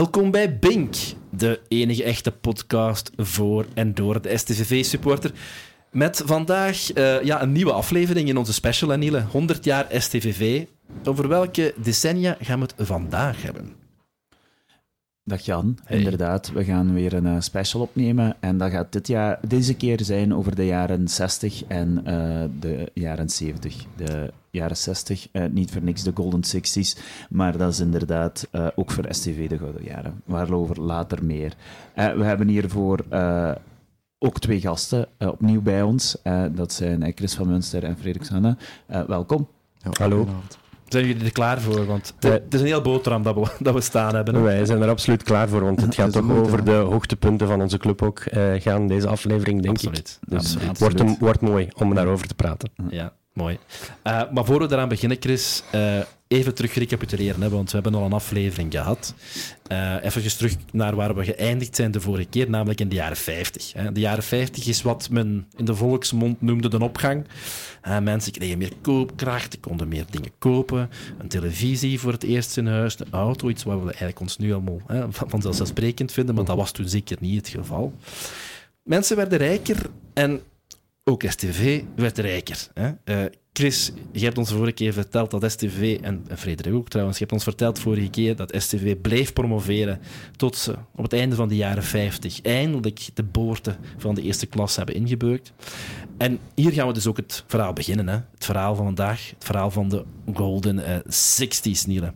Welkom bij Bink, de enige echte podcast voor en door de STVV-supporter. Met vandaag uh, ja, een nieuwe aflevering in onze special, Aniele. 100 jaar STVV. Over welke decennia gaan we het vandaag hebben? Dag Jan, inderdaad. We gaan weer een uh, special opnemen. En dat gaat dit jaar, deze keer zijn over de jaren 60 en uh, de jaren 70. De jaren 60, uh, niet voor niks de Golden Sixties, maar dat is inderdaad ook voor STV de gouden jaren. Waarover later meer. we hebben hiervoor ook twee gasten opnieuw bij ons. dat zijn Chris van Munster en Frederik Sanne. welkom. Ja, Hallo. Zijn jullie er klaar voor? Want het is een heel boterham dat we, dat we staan hebben. Wij zijn er absoluut klaar voor, want het gaat toch over de hoogtepunten van onze club ook uh, gaan, deze aflevering, denk absoluut. ik. Dus het wordt, wordt mooi om daarover te praten. Ja, Uh, maar voor we eraan beginnen, Chris, uh, even terug recapituleren, want we hebben al een aflevering gehad. Uh, even terug naar waar we geëindigd zijn de vorige keer, namelijk in de jaren 50. Hè. De jaren 50 is wat men in de volksmond noemde de opgang. Mensen kregen meer koopkracht, konden meer dingen kopen. Een televisie voor het eerst in huis, een auto, iets wat we eigenlijk ons nu allemaal hè, vanzelfsprekend vinden, maar dat was toen zeker niet het geval. Mensen werden rijker en ook STV werd rijker. Hè. Uh, Chris, je hebt ons vorige keer verteld dat STV, en Frederik ook trouwens, je hebt ons verteld vorige keer dat STV bleef promoveren tot ze op het einde van de jaren 50 eindelijk de boorten van de eerste klas hebben ingebeukt. En hier gaan we dus ook het verhaal beginnen. Hè? Het verhaal van vandaag, het verhaal van de Golden uh, 60s, Niele.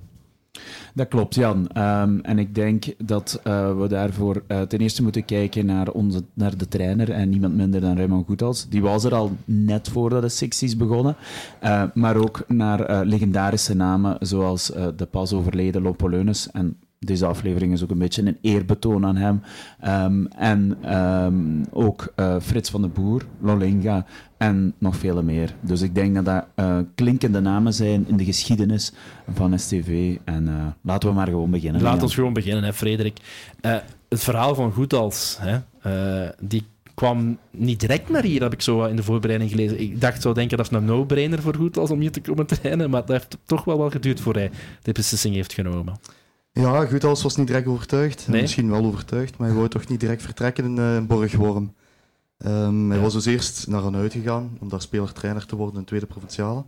Dat klopt, Jan. Um, en ik denk dat uh, we daarvoor uh, ten eerste moeten kijken naar, onze, naar de trainer en niemand minder dan Raymond Goethals. Die was er al net voordat de 60s begonnen. Uh, maar ook naar legendarische namen zoals de pas overleden Lopoleunes en deze aflevering is ook een beetje een eerbetoon aan hem. Um, en um, ook uh, Frits van de Boer, Lolinga en nog vele meer. Dus ik denk dat dat uh, klinkende namen zijn in de geschiedenis van STV. En uh, laten we maar gewoon beginnen. Laten we gewoon beginnen, hè, Frederik. het verhaal van Goedals, hè, die kwam niet direct naar hier, heb ik zo in de voorbereiding gelezen. Ik dacht, zou denken dat is een no-brainer voor Goedals om hier te komen trainen, maar dat heeft toch wel wel geduurd voor hij de beslissing heeft genomen. Ja, Goethals was niet direct overtuigd. Nee? Misschien wel overtuigd, maar hij wou toch niet direct vertrekken in uh, Borgworm. Um, hij was dus eerst naar een uitgegaan om daar speler-trainer te worden in de tweede provinciale.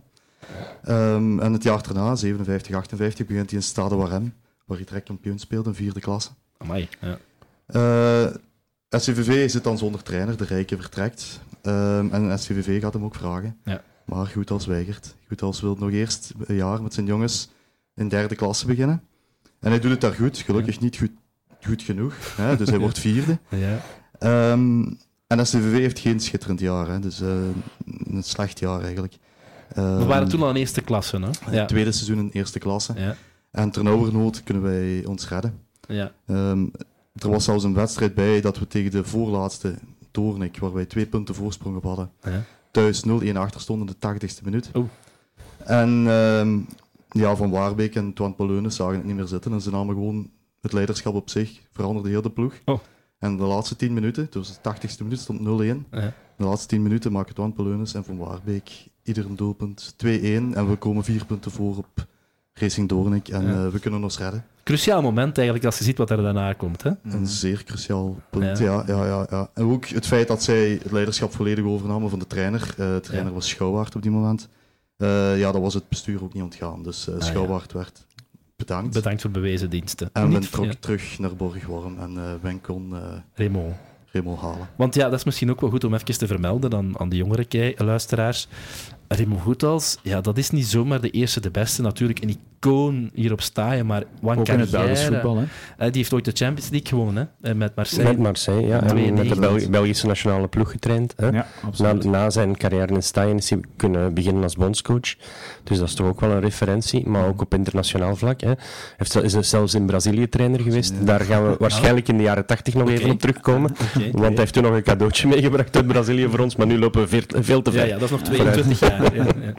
Um, en het jaar daarna, 57, 58, begint hij in Stade Warem, waar hij direct kampioen speelde in vierde klasse. Amai, ja. Uh, eh, SCVV zit dan zonder trainer, de Rijke vertrekt. Um, en SCVV gaat hem ook vragen. Ja. Maar Goethals weigert. Goethals wil nog eerst een jaar met zijn jongens in derde klasse beginnen. En hij doet het daar goed, gelukkig niet goed, goed genoeg. Hè? Dus hij wordt vierde. Ja. Um, en SCVV heeft geen schitterend jaar, hè? dus uh, een slecht jaar eigenlijk. Um, We waren toen al in eerste klasse, hè? Ja. Tweede seizoen in eerste klasse. Ja. En ternauwernood kunnen wij ons redden. Ja. Um, er was zelfs een wedstrijd bij dat we tegen de voorlaatste Doornik, waar wij twee punten voorsprong op hadden, ja. thuis 0-1 achter stonden in de 80ste minuut. Oh. En ja, Van Waarbeek en Twan Poleunis zagen het niet meer zitten en ze namen gewoon het leiderschap op zich, veranderde heel de ploeg. Oh. En de laatste 10 minuten, dus de 80ste minuut stond 0-1. Ja. De laatste 10 minuten maken Twan Poleunis en Van Waarbeek ieder een doelpunt 2-1 en we komen vier punten voor op Racing Doornik en ja. uh, we kunnen ons redden. Cruciaal moment eigenlijk als je ziet wat er daarna komt. Hè? Een zeer cruciaal punt, ja. Ja, ja, ja, En ook het feit dat zij het leiderschap volledig overnamen van de trainer. Uh, de trainer was Schouwaard op die moment. Uh, ja, dat was het bestuur ook niet ontgaan. Dus uh, ah, Schouwwaard ja. werd bedankt. Bedankt voor bewezen diensten. En men trok ja. terug naar Borgworm en uh, men kon Raymond. Raymond halen. Want ja, dat is misschien ook wel goed om even te vermelden aan, aan de jongere luisteraars. Remo Goethals, ja, dat is niet zomaar de eerste, de beste. Natuurlijk een icoon hier op Staaien, maar one Ook in het Belgisch voetbal, hè? Uh, die heeft ooit de Champions League gewonnen, hè? met Marseille. Met Marseille, ja. En met de Bel Belgische nationale ploeg getraind. Hè? Ja, na, na, zijn carrière in Staaien is hij kunnen beginnen als bondscoach. Dus dat is toch ook wel een referentie, maar ook op internationaal vlak. Hè? Heeft, is zelfs in Brazilië trainer geweest. Daar gaan we waarschijnlijk in de jaren 80 nog okay. even op terugkomen. Okay, want hij heeft toen nog een cadeautje meegebracht uit Brazilië voor ons, maar nu lopen we veel, veel te ver. Ja, ja, dat is nog 22 jaar. Ja, ja.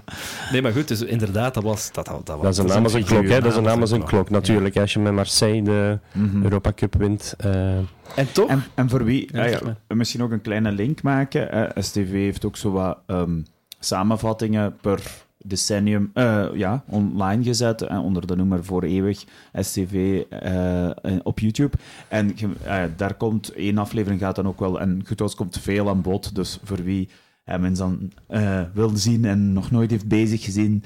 Nee, maar goed, dus inderdaad, dat was... Dat, dat, dat, dat is een naam een klok, hè. Dat is een naam als een klok, natuurlijk. Als je met Marseille de mm Europa Cup wint... Uh... En toch? En, en voor wie... Ja, ja, misschien ook een kleine link maken. Uh, STV heeft ook zo wat um, samenvattingen per decennium ja, online gezet en onder de noemer Voor Eeuwig STV op YouTube. En daar komt één aflevering gaat dan ook wel, en goed komt veel aan bod, dus voor wie hem dan wil zien en nog nooit heeft bezig gezien,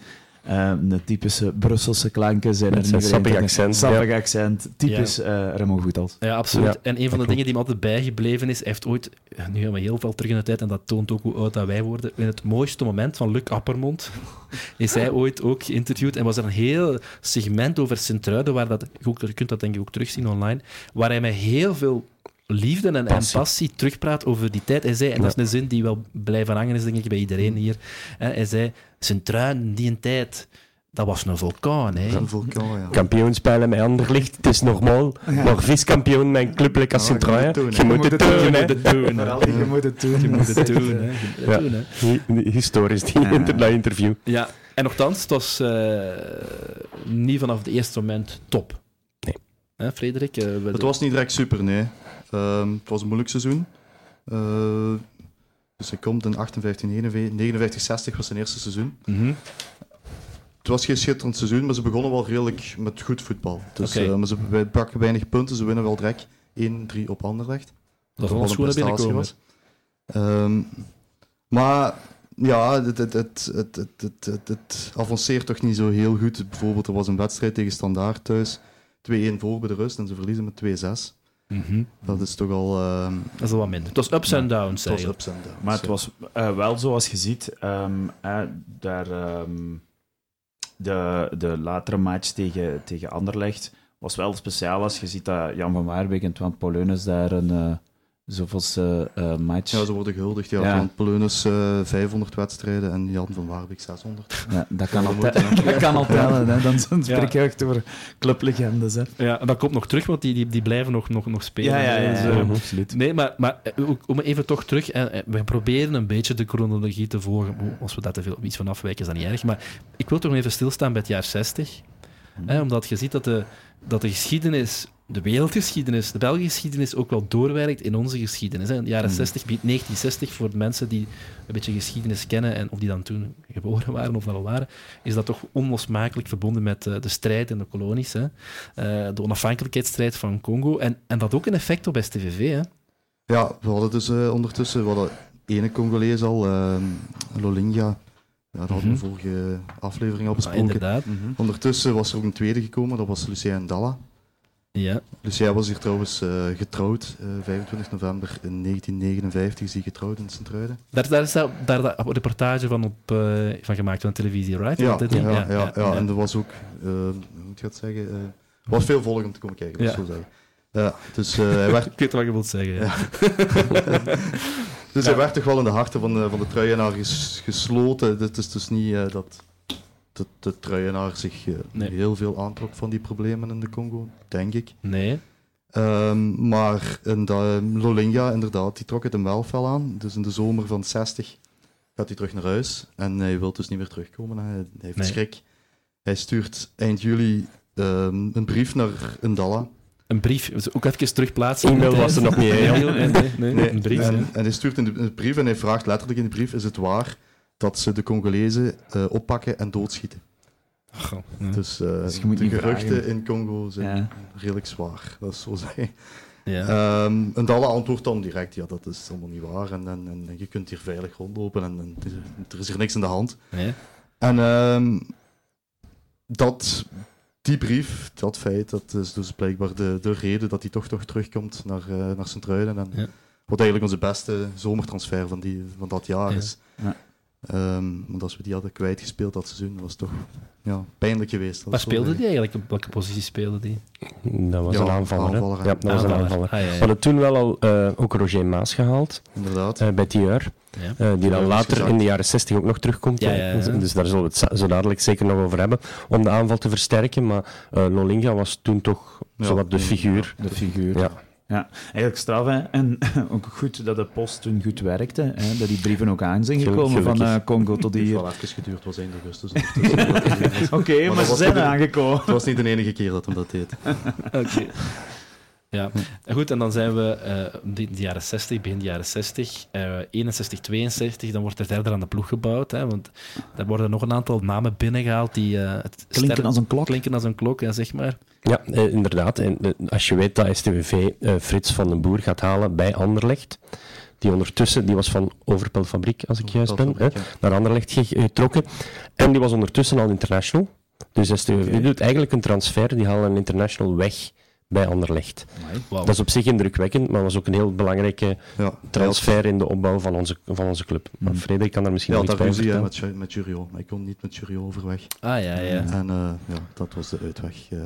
uh, de typische Brusselse klanken zijn Met er. Sappig accent. Sappig accent. Typisch ja. uh, Remo Goethals. Ja, absoluut. en een van de dingen die me altijd bijgebleven is, hij heeft ooit, nu gaan we heel veel terug in de tijd, en dat toont ook hoe oud dat wij worden, in het mooiste moment van Luc Appermond is hij ooit ook geïnterviewd en was er een heel segment over Sint-Truiden, waar dat, je kunt dat denk ik ook terugzien online, waar hij met heel veel liefde en passie. en passie terugpraat over die tijd. Hij zei, en dat is een zin die wel blijven hangen is, denk ik, bij iedereen hier. Hij zei, zijn truin die een tijd, dat was een vulkaan. Hè. Een vulkaan, ja. Kampioenspelen met Anderlicht, het is normaal. Ja. Maar viskampioen met een club als sint Je moet het doen, Je moet het doen. Je moet het doen. Je moet het doen. Historisch, die interview. Ja, en nogthans, het was uh, niet vanaf het eerste moment top. Nee. Hè, Frederik? Uh, het was niet direct super, nee. Uh, het was een moeilijk seizoen. Dus hij komt in 58, 59, 60 was zijn eerste seizoen. Mm -hmm. Het was geen schitterend seizoen, maar ze begonnen wel redelijk met goed voetbal. Dus, okay. uh, maar ze pakken weinig punten, ze winnen wel direct 1-3 op Anderlecht. Dat is wel een prestatie was. Um, maar ja, het, het, het, het, het, het, het, avanceert toch niet zo heel goed. Bijvoorbeeld, er was een wedstrijd tegen Standaard thuis. 2-1 voor bij de rust en ze verliezen met 2-6. Mm Dat is toch al... Uh, dat is al wat minder. Het was ups en downs. Het was ups en downs. Maar het was uh, wel zoals je ziet, um, uh, daar, um, de, de latere match tegen, tegen Anderlecht was wel speciaal als je ziet dat Jan van Waarbeek en Twan Pauleunis daar een eh, zoveelste uh, match. Ja, ze worden gehuldigd. Ja, ja. Van Polunus uh, 500 wedstrijden en Jan van Waarbeek 600. Ja, dat kan altijd. dat kan al tellen. Hè. Dan, dan spreek je echt over clublegendes. Hè. Ja, en dat komt nog terug, want die, die, die blijven nog, nog, nog spelen. Ja, ja, ja, dus, uh, absoluut. Nee, maar, maar om even toch terug. we proberen een beetje de chronologie te volgen. Als we daar te veel iets van afwijken, is dat niet erg. Maar ik wil toch even stilstaan bij het jaar 60. Hè, omdat je ziet dat de, dat de geschiedenis de wereldgeschiedenis, de Belgische geschiedenis ook wel doorwerkt in onze geschiedenis. Hè. In de jaren 60, 1960, voor de mensen die een beetje geschiedenis kennen en of die dan toen geboren waren of al waren, is dat toch onlosmakelijk verbonden met uh, de strijd in de kolonies. Hè. Uh, de onafhankelijkheidsstrijd van Congo. En, en dat ook een effect op STVV. Hè. Ja, we hadden dus uh, ondertussen, we hadden ene Congolees al, Lolinga. Ja, dat hadden we mhm. vorige aflevering al besproken. Ah, inderdaad. Mhm. Ondertussen was er ook een tweede gekomen, dat was Lucien Dalla. Ja. Dus jij was hier trouwens uh, getrouwd, uh, eh, 25 november in 1959 is hij getrouwd in Sint-Truiden. Daar, daar is daar, daar een reportage van, op, uh, van gemaakt van televisie, right? Ja, ja, ja, ja, ja, ja, en er was ook, hoe moet je dat zeggen, er was veel volk om te komen kijken, ja. zo zeggen. Ja, dus hij werd... Ik weet wat je wilt zeggen, ja. dus hij werd toch wel in de harten van de, van de truienaar ges, gesloten. Het is dus niet dat de, de truienaar zich uh, heel veel aantrok van die problemen in de Congo, denk ik. Nee. Um, maar in de, Lolinga, inderdaad, die trok het hem wel fel aan. Dus in de zomer van 60 gaat hij terug naar huis. En hij wil dus niet meer terugkomen. Hij, hij heeft nee. schrik. Hij stuurt eind juli um, een brief naar Ndala. Een brief, dus ook even terugplaatsen. E-mail was er nog niet. Nee, nee, nee, nee, een brief. En, en, hij stuurt de brief en hij vraagt letterlijk in de brief: is het waar dat ze de Congolezen uh, oppakken en doodschieten. Oh, Dus, uh, dus de geruchten in Congo zijn ja. redelijk zwaar, dat is zo zeggen. Ja. Um, en Dalle antwoordt dan direct, ja, dat is allemaal niet waar. En, en, en je kunt hier veilig rondlopen en, en er is hier niks in de hand. Ja. En um, dat, die brief, dat feit, dat is dus blijkbaar de, de reden dat hij toch, toch terugkomt naar, uh, naar Sint-Truiden. En Wat eigenlijk onze beste zomertransfer van, die, van dat jaar is. Um, want als we die hadden kwijtgespeeld dat seizoen, was het toch ja, pijnlijk geweest. Waar speelde die eigenlijk? Op welke positie speelde die? Dat was een aanvaller. aanvaller ja, dat was een aanvaller. Ah, ja, ja. We hadden toen wel al uh, ook Roger Maas gehaald. Inderdaad. Uh, bij Tieur. Uh, die dan later in de jaren 60 ook nog terugkomt. Dus daar zullen we het zo dadelijk zeker nog over hebben. Om de aanval te versterken. Maar Lolinga was toen toch zowat de figuur. De figuur. Ja. Ja, eigenlijk straf. Hè. En ook goed dat de post toen goed werkte. Hè. Dat die brieven ook aan zijn gekomen van uh, Congo tot hier. Het heeft wel even geduurd, was 1 augustus. Oké, okay, maar, maar ze zijn aangekomen. Het was niet de enige keer dat hem dat deed. Oké. Ja, goed, en dan zijn we uh, de, de, jaren 60, begin de jaren 60, uh, 61, 62, dan wordt er verder aan de ploeg gebouwd, hè, want er worden nog een aantal namen binnengehaald die... Uh, klinken als een klok. Klinken als een klok, ja, zeg maar. Ja, eh, inderdaad. En, als je weet dat STVV Frits van den Boer gaat halen bij Anderlecht, die ondertussen, die was van Overpel Fabriek, als ik juist ben, hè, naar Anderlecht getrokken, en die was ondertussen al international. Dus STVV okay. doet eigenlijk een transfer, die halen een international weg bij Anderlecht. Dat is op zich indrukwekkend, maar was ook een heel belangrijke ja, transfer in de opbouw van onze, van onze club. Maar mm. Frederik kan daar misschien ja, nog iets bij vertellen. met, met Jurio. Maar ik kon niet met Jurio overweg. Ah, ja, ja. En uh, ja, dat was de uitweg. Uh,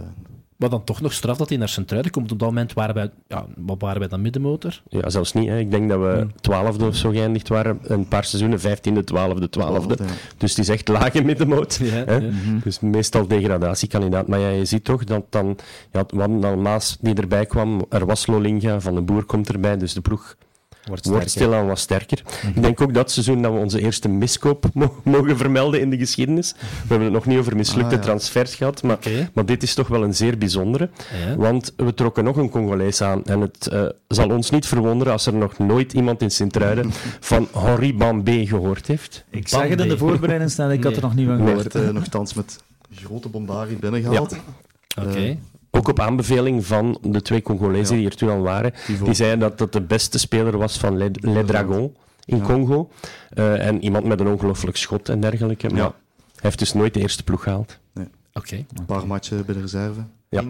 maar dan toch nog straf dat hij naar Centruiden komt. Op dat moment waren wij, ja, wat waren wij dan middenmotor? Ja, zelfs niet. Hè. Ik denk dat we hmm. twaalfde of zo geëindigd waren. Een paar seizoenen, vijftiende, twaalfde, twaalfde. Dus het is echt lage middenmoot. Ja, hè. Mhm. Dus meestal degradatiekandidaat. Maar ja, je ziet toch dat dan... Ja, dan Maas die erbij kwam, er was Lolinga, Van de Boer komt erbij. Dus de ploeg wordt, wordt stilaan wat sterker. Ik denk ook dat seizoen dat we onze eerste miskoop mogen vermelden in de geschiedenis. We hebben het nog niet over mislukte ah, transfers gehad, maar, maar dit is toch wel een zeer bijzondere. Want we trokken nog een Congolees aan. En het uh, zal ons niet verwonderen als er nog nooit iemand in Sint-Truiden van Henri Bambé gehoord heeft. Ik zag het in de voorbereiding staan, ik had er nog niet van gehoord. Werd uh, nogthans met grote bombardie binnengehaald. Ja. Oké. Eh, ook op aanbeveling van de twee Congolezen die er toen al waren. Die zeiden dat dat de beste speler was van Les, Dragons in Congo. Uh, en iemand met een ongelooflijk schot en dergelijke. Maar hij heeft dus nooit de eerste ploeg gehaald. Nee. Oké. Een paar matchen bij de reserve. Ja.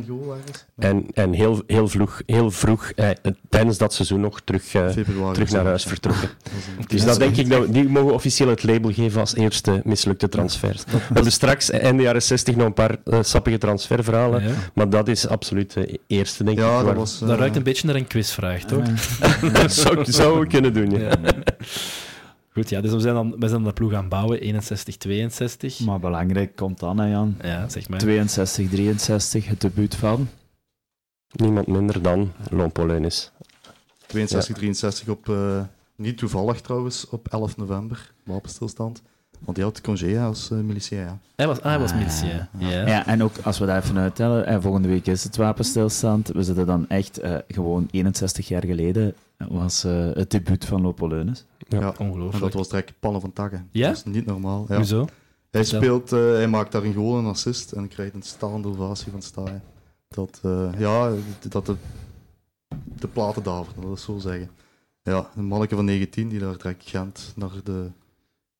En, en heel, heel, vroeg, heel vroeg eh, tijdens dat seizoen nog terug, eh, terug naar huis vertrokken. dus dat denk ik, dat, die mogen officieel het label geven als eerste mislukte transfers. We hebben straks eind jaren 60 nog een paar uh, sappige transferverhalen, maar dat is absoluut de eerste, denk ja, ik. Dat, was, dat ruikt een beetje naar een quizvraag, toch? dat zou, zou we kunnen doen, ja. Goed, ja, dus we zijn dan, we zijn de ploeg aan bouwen, 61, 62. Maar belangrijk komt dan, hè, Jan. Ja, zeg maar. 62, 63, het debuut van? Niemand minder dan Lompoleunis. 62, 63 op, uh, niet toevallig trouwens, op 11 november, wapenstilstand. Want hij had congé als uh, Ja. Hij was, ah, hij was ah, militia. Ja. ja. en ook als we daar even uittellen, en volgende week is het wapenstilstand. We zitten dan echt uh, gewoon 61 jaar geleden was uh, het debuut van Lopoleunis. Ja, ja, ongelooflijk. dat was direct pannen van takken. Ja? Dat is niet normaal. Ja. Hoezo? Hij, speelt, uh, hij maakt daar een goal, een assist en krijgt een staande ovatie van Staaien. Dat, uh, ja, dat de, de platen daveren, dat is zo zeggen. Ja, een manneke van 19 die daar direct Gent naar de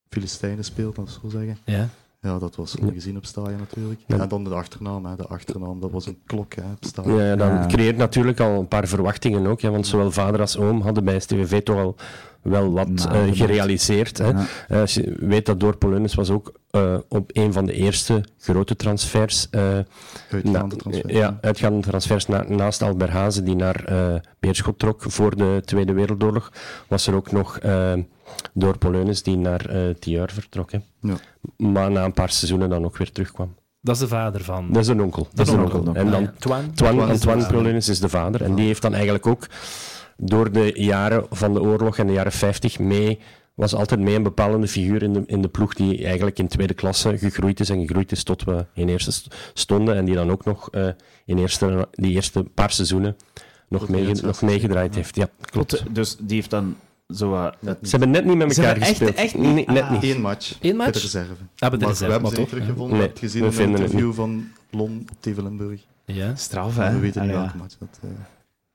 Filistijnen speelt, dat is zo zeggen. Ja. Ja, dat was gezien op staaien natuurlijk. En dan de achternaam, hè. de achternaam, dat was een klok hè, op staaien. Ja, dan creëert natuurlijk al een paar verwachtingen ook, hè, want zowel vader als oom hadden bij STVV toch al wel wat nou, gerealiseerd. Hè. Uh, als je weet dat Door Polonus was ook uh, op een van de eerste grote transfers. Uh, uitgaande transfers. Ja, uitgaande transfers na, naast Alberhazen, die naar Beerschot trok voor de Tweede Wereldoorlog, was er ook nog Door Polonus die naar uh, Tieur vertrok. Hè. Ja. Maar na een paar seizoenen dan ook weer terugkwam. Dat is de vader van. Dat is een onkel. Dat is een onkel. En dan Twan. Twan, Antoine Polonus is de vader. En die heeft dan eigenlijk ook door de jaren van de oorlog en de jaren 50 mee, was altijd mee een bepalende figuur in de, in de ploeg die eigenlijk in tweede klasse gegroeid is en gegroeid is tot we in eerste stonden en die dan ook nog uh, in eerste, die eerste paar seizoenen nog, mee, nog meegedraaid heeft. Ja, klopt. Dus die heeft dan zo, uh, Ze hebben net niet met elkaar gespeeld. Echt, echt niet? net niet. Eén match. Eén match? De reserve. Ah, met de reserve. We hebben ze teruggevonden. Nee, gezien in een interview van Lon op Tevelenburg. Ja. Straf, hè? We weten niet welke match dat... Uh,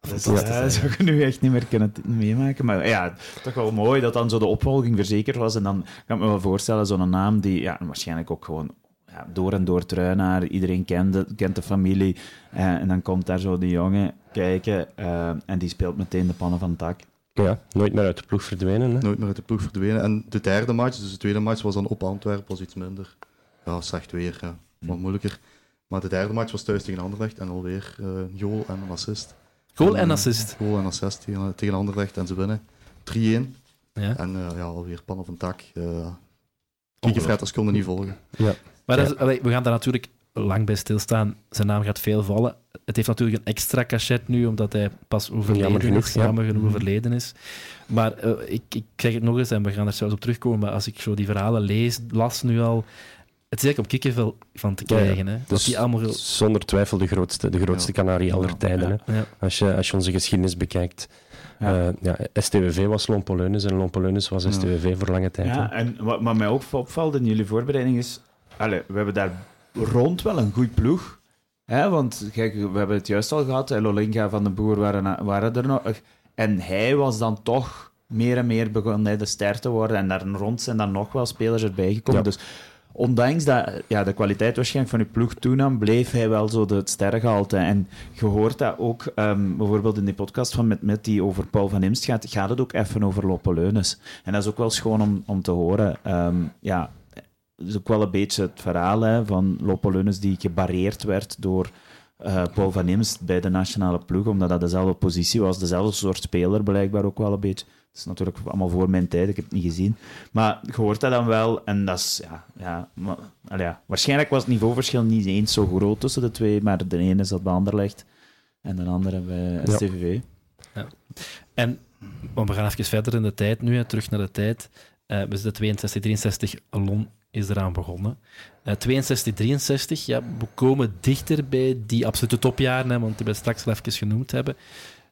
dat, ja, zou je nu echt niet meer kunnen meemaken. Maar ja, toch wel mooi dat dan zo de opvolging verzekerd was. En dan kan ik me wel voorstellen, zo'n naam die ja, waarschijnlijk ook gewoon ja, door en door truinaar, iedereen kent de, kent de familie. Eh, en dan komt daar zo die jongen kijken uh, en die speelt meteen de pannen van het tak. Ja, nooit meer uit de ploeg verdwenen. Hè? Nooit meer uit de ploeg verdwenen. En de derde match, dus de tweede match, was dan op Antwerpen, was iets minder. Ja, slecht weer, ja. wat moeilijker. Maar de derde match was thuis tegen Anderlecht en alweer uh, een goal en een assist. Goal en, assist. Goal en assist tegen, tegen Anderlecht en ze winnen 3-1. Ja. En uh, ja, alweer pan of een tak. Uh, Kiekenfretters konden niet volgen. Ja. Maar is, we gaan daar natuurlijk lang bij stilstaan. Zijn naam gaat veel vallen. Het heeft natuurlijk een extra cachet nu, omdat hij pas overleden jammer genoeg, is. Jammer genoeg mhm. overleden is. Maar uh, ik, ik zeg het nog eens, en we gaan er zelfs op terugkomen, maar als ik zo die verhalen lees, las nu al, het is eigenlijk om kikkervel van te krijgen. hè? Dus die allemaal... Zonder twijfel de grootste, de grootste Canarie aller tijden. Hè? Als, je, als je onze geschiedenis bekijkt. Ja. Uh, ja, STWV was Lompoleunis en Lompoleunis was STWV voor lange tijd. Ja, en wat, wat mij ook opvalt in jullie voorbereiding is... Allez, we hebben daar rond wel een goed ploeg. Hè? Want kijk, we hebben het juist al gehad. Lolinga van de Boer waren, waren er nog. En hij was dan toch meer en meer begonnen de ster te worden. En daar rond zijn dan nog wel spelers erbij gekomen. Dus ondanks dat ja, de kwaliteit waarschijnlijk van je ploeg toenam, bleef hij wel zo de, sterrengehalte. En je hoort dat ook um, bijvoorbeeld in die podcast van met, met die over Paul van Imst gaat, gaat het ook even over Loppeleunis. En dat is ook wel schoon om, om te horen. Um, ja, is ook wel een beetje het verhaal hè, van Loppeleunis die gebarreerd werd door uh, Paul van Imst bij de nationale ploeg, omdat dat dezelfde positie was, dezelfde soort speler blijkbaar ook wel een beetje. Dat is natuurlijk allemaal voor mijn tijd, ik heb het niet gezien. Maar je hoort dat dan wel, en dat is, ja, ja, maar, ja. waarschijnlijk was het niveauverschil niet eens zo groot tussen de twee, maar de ene zat bij Anderlecht en de andere bij STVV. Ja. En we gaan even verder in de tijd nu, terug naar de tijd. Uh, we zitten 62, 63, Alon is eraan begonnen. Uh, 62, 63, ja, we komen dichter bij die absolute topjaren, hè, want die we straks al even genoemd hebben.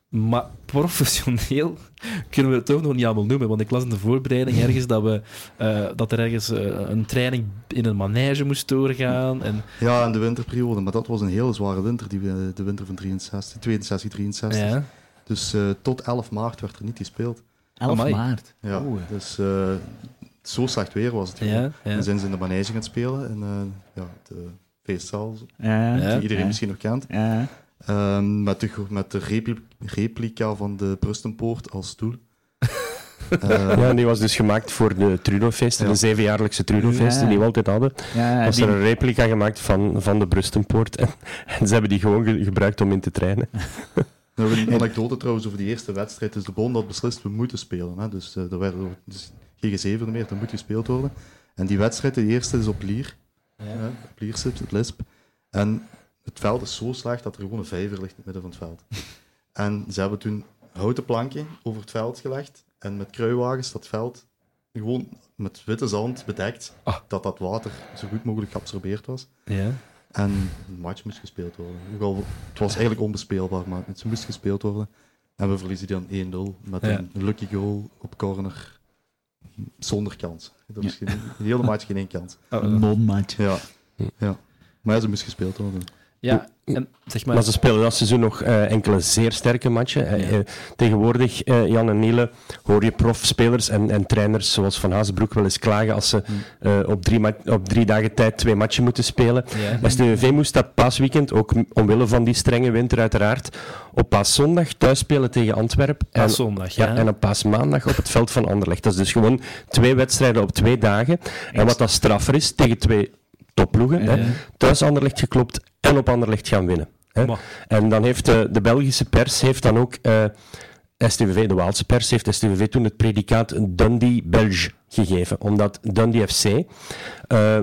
Maar professioneel kunnen we het toch nog niet allemaal noemen. Want ik las in de voorbereiding ergens dat, we, uh, dat er ergens uh, een training in een manege moest doorgaan. En... Ja, in de winterperiode. Maar dat was een hele zware winter, die, de winter van 63, 62, 63. Ja. Dus uh, tot 11 maart werd er niet gespeeld. 11 maart? Ja, dus zo slecht weer was het. Ja, ja. En zijn ze in de manege gaan spelen. En ja, de feestzaal, die iedereen misschien nog kent. Ja. Um, met de, met de replica van de Prustenpoort als stoel. uh, ja, die was dus gemaakt voor de Trudofeesten, ja. de zevenjaarlijkse Trudofeesten die we altijd hadden. Ja, was er een replica gemaakt van, van de Prustenpoort en, en, ze hebben die gewoon gebruikt om in te trainen. nou, een anekdote trouwens over die eerste wedstrijd. Dus de bond had beslist, we moeten spelen. Hè. Dus uh, er werd dus geen G7 meer, dat moet gespeeld worden. En die wedstrijd, de eerste, is op Lier. Ja. op Lier zit, het Lisp. En het veld is zo slecht dat er gewoon een vijver ligt in het midden van het veld. En ze hebben toen houten planken over het veld gelegd en met kruiwagens dat veld gewoon met witte zand bedekt, ah. dat dat water zo goed mogelijk geabsorbeerd was. Ja. En de match moest gespeeld worden. het was eigenlijk onbespeelbaar, maar het moest gespeeld worden. En we verliezen dan 1-0 met een lucky goal op corner zonder kans. Is geen, de hele match geen één kans. Een non-match. Ja. ja. Maar ja, ze moest gespeeld worden. Ja, en, zeg maar... maar ze spelen dat seizoen nog uh, enkele zeer sterke matchen. Ja. Uh, tegenwoordig, uh, Jan en Niele, hoor je profspelers en, en trainers zoals Van Hazenbroek wel eens klagen als ze hmm. op, drie op drie dagen tijd twee matchen moeten spelen. Ja. STVV moest dat paasweekend, ook omwille van die strenge winter uiteraard, op paaszondag thuis spelen tegen Antwerpen. Paaszondag, ja. ja. En op paasmaandag op het veld van Anderlecht. Dat is dus gewoon twee wedstrijden op twee dagen. En wat dat straffer is, tegen twee topploegen. Ja. Thuis Anderlecht geklopt en op Anderlecht gaan winnen. Hè. En dan heeft de, de, Belgische pers heeft dan ook... Uh, eh, STVV, de Waalse pers, heeft STVV toen het predicaat Dundee Belge gegeven. Omdat Dundee FC uh,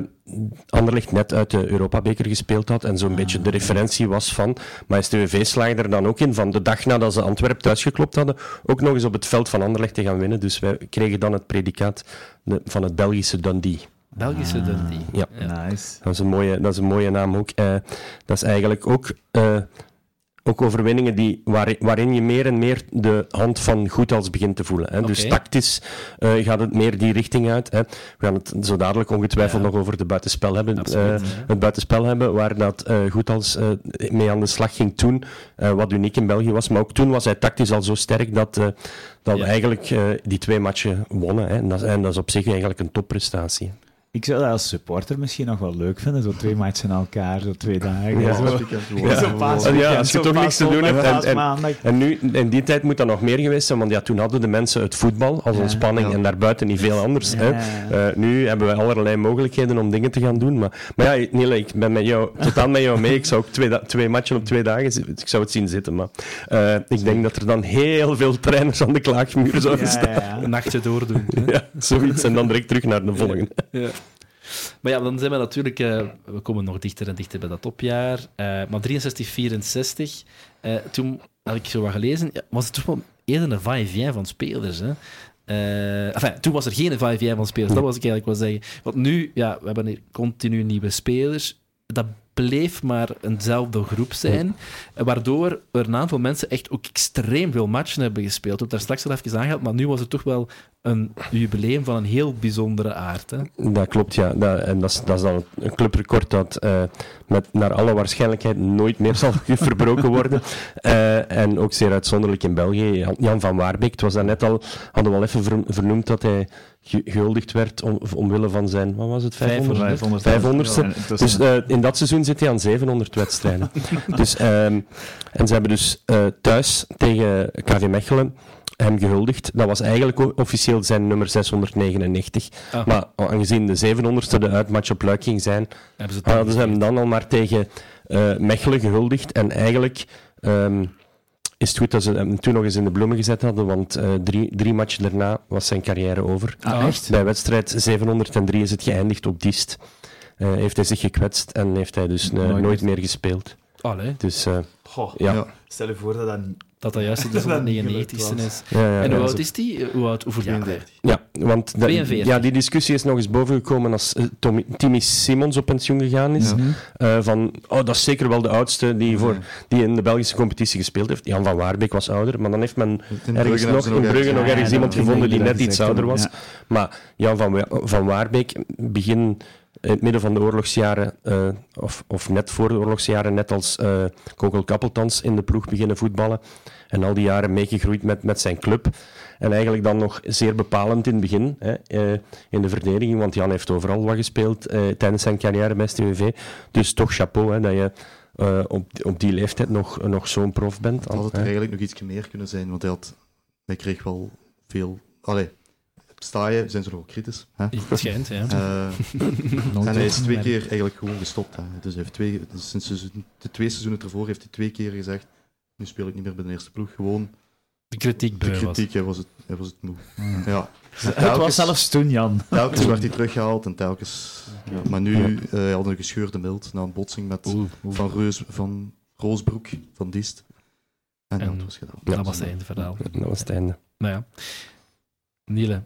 Anderlecht net uit de Europabeker gespeeld had en zo'n ah, beetje de referentie was van. Maar STVV slaagde er dan ook in van de dag nadat ze Antwerpen thuisgeklopt hadden, ook nog eens op het veld van Anderlecht te gaan winnen. Dus wij kregen dan het predicaat van het Belgische Dundee. Belgische Dundee. Ja. Nice. Dat is een mooie, dat is een mooie naam ook. Uh, dat is eigenlijk ook, uh, ook overwinningen die, waar, waarin je meer en meer de hand van goed als begint te voelen. Hè. Okay. Dus tactisch uh, gaat het meer die richting uit. Hè. We gaan het zo dadelijk ongetwijfeld ja. nog over de buitenspel hebben. Absoluut, het buitenspel hebben, waar dat goed als mee aan de slag ging toen, wat uniek in België was. Maar ook toen was hij tactisch al zo sterk dat, dat we eigenlijk die twee matchen wonnen. Hè. En, dat, en dat is op zich eigenlijk een topprestatie. Ik zou dat als supporter misschien nog wel leuk vinden, zo twee matchen aan elkaar, zo twee dagen. Ja, zo, ja, zo paas, ja, als je toch niks te doen hebt. En, en, nu, in die tijd moet dat nog meer geweest zijn, want ja, toen hadden de mensen het voetbal als ontspanning en daarbuiten niet veel anders. Hè. Uh, nu hebben we allerlei mogelijkheden om dingen te gaan doen. Maar, maar ja, Niele, ik ben met jou, totaal met jou mee. Ik zou ook twee, twee matchen op twee dagen, ik zou het zien zitten. Maar uh, ik denk dat er dan heel veel trainers aan de klaagmuur zouden staan. Een nachtje doordoen. ja, zoiets. En dan direct terug naar de volgende. Ja. Maar ja, dan zijn we natuurlijk... Uh, we komen nog dichter en dichter bij dat topjaar. Uh, maar 63, 64, uh, toen had ik zo wat gelezen, was het toch wel eerder een va-et-vient van spelers. Hè? Enfin, toen was er geen 5 van spelers, dat was ik eigenlijk wel zeggen. Want nu, ja, we hebben hier continu nieuwe spelers. Dat bleef maar eenzelfde groep zijn, waardoor er een aantal mensen echt ook extreem veel matchen hebben gespeeld. We hebben daar straks al even aangehaald, maar nu was het toch wel een jubileum van een heel bijzondere aard. Hè? Dat klopt, ja. Dat, en dat is, dat is dan een clubrecord dat uh, met, naar alle waarschijnlijkheid nooit meer zal verbroken worden. Uh, en ook zeer uitzonderlijk in België. Jan van Waarbeek, het was daarnet al, hadden we al even vernoemd dat hij gehuldigd werd om, omwille van zijn, wat was het, 500? 500, ste dus uh, in dat seizoen zit hij aan 700 wedstrijden. dus, um, en ze hebben dus thuis tegen KV Mechelen hem gehuldigd. Dat was eigenlijk officieel zijn nummer 699. Ah. Maar aangezien de 700ste de uitmatch op Luik ging zijn, ze hadden ze hem dan al maar tegen uh, Mechelen gehuldigd. En eigenlijk um, is het goed dat ze hem toen nog eens in de bloemen gezet hadden, want uh, drie, drie matchen daarna was zijn carrière over. Ah, echt? Bij wedstrijd 703 is het geëindigd op Diest. Uh, heeft hij zich gekwetst en heeft hij dus nooit, nooit meer gespeeld. Allee. Dus, uh, Goh, ja. ja. Stel je voor dat dat dat dat juist de 99 is. Ja, ja, en hoe oud is die? Hoe oud? Hoeveel jaar? Ja, want ja, die discussie is nog eens bovengekomen als uh, Tommy, Timmy Simons op pensioen gegaan is. Uh, van, oh, dat is zeker wel de oudste die, voor, die in de Belgische competitie gespeeld heeft. Jan van Waarbeek was ouder, maar dan heeft men in ergens nog, in Brugge nog ergens iemand gevonden die net iets ouder was. Maar Jan van, van Waarbeek, begin in het midden van de oorlogsjaren, uh, of, of net voor de oorlogsjaren, net als uh, Kogel Kappeltans in de ploeg beginnen voetballen. En al die jaren meegegroeid met, met zijn club. En eigenlijk dan nog zeer bepalend in het begin, hè, uh, in de verdediging, want Jan heeft overal wat gespeeld tijdens zijn carrière bij STVV. Dus toch chapeau hè, dat je op, op die leeftijd nog, nog zo'n prof bent. Had het er eigenlijk nog iets meer kunnen zijn, want hij, had, hij kreeg wel veel... Allee, sta je, zijn ze nog kritisch. Hè? Het schijnt, ja. Uh, en hij is twee keer eigenlijk gewoon gestopt. Hè. Dus hij heeft twee, dus sinds de twee seizoenen ervoor heeft hij twee keer gezegd, nu speel ik niet meer bij de eerste ploeg. Gewoon de kritiek De kritiek, hij was het, hij was het moe. Mm. Ja. het was zelfs toen, Jan. Telkens werd hij teruggehaald en telkens... Ja. Maar nu uh, hij had een gescheurde mild na een botsing met Van, Reus, van Roosbroek, van Diest. En, en dat was gedaan. dat was het einde verhaal. Dat was het einde. Nou ja. Niele,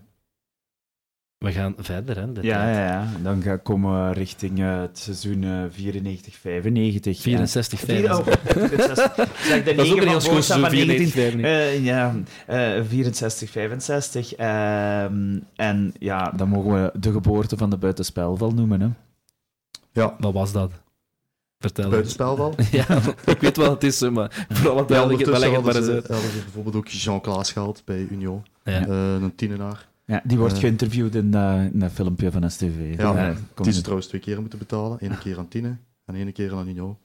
we gaan verder, hè? Ja, ja, ja, dan gaan komen we richting uh, het seizoen uh, 94, 95. 64, 65. Zeg de dat is ook een heel schoon seizoen, 94, uh, ja, 64, 65. en ja, dan mogen we de geboorte van de buitenspelval noemen, hè? Ja. Wat was dat? Vertel. Buitenspelval? ja, ik weet wat het is, maar voor alle duidelijkheid, ja, leg het maar eens uit. Hadden ze bijvoorbeeld ook Jean Klaas gehaald bij Union. Ja. een tienenaar. Ja, die wordt uh, geïnterviewd in, uh, in dat filmpje van STV. Ja, ja die ze trouwens twee keer moeten betalen. Eén keer aan Tine en één keer aan Union.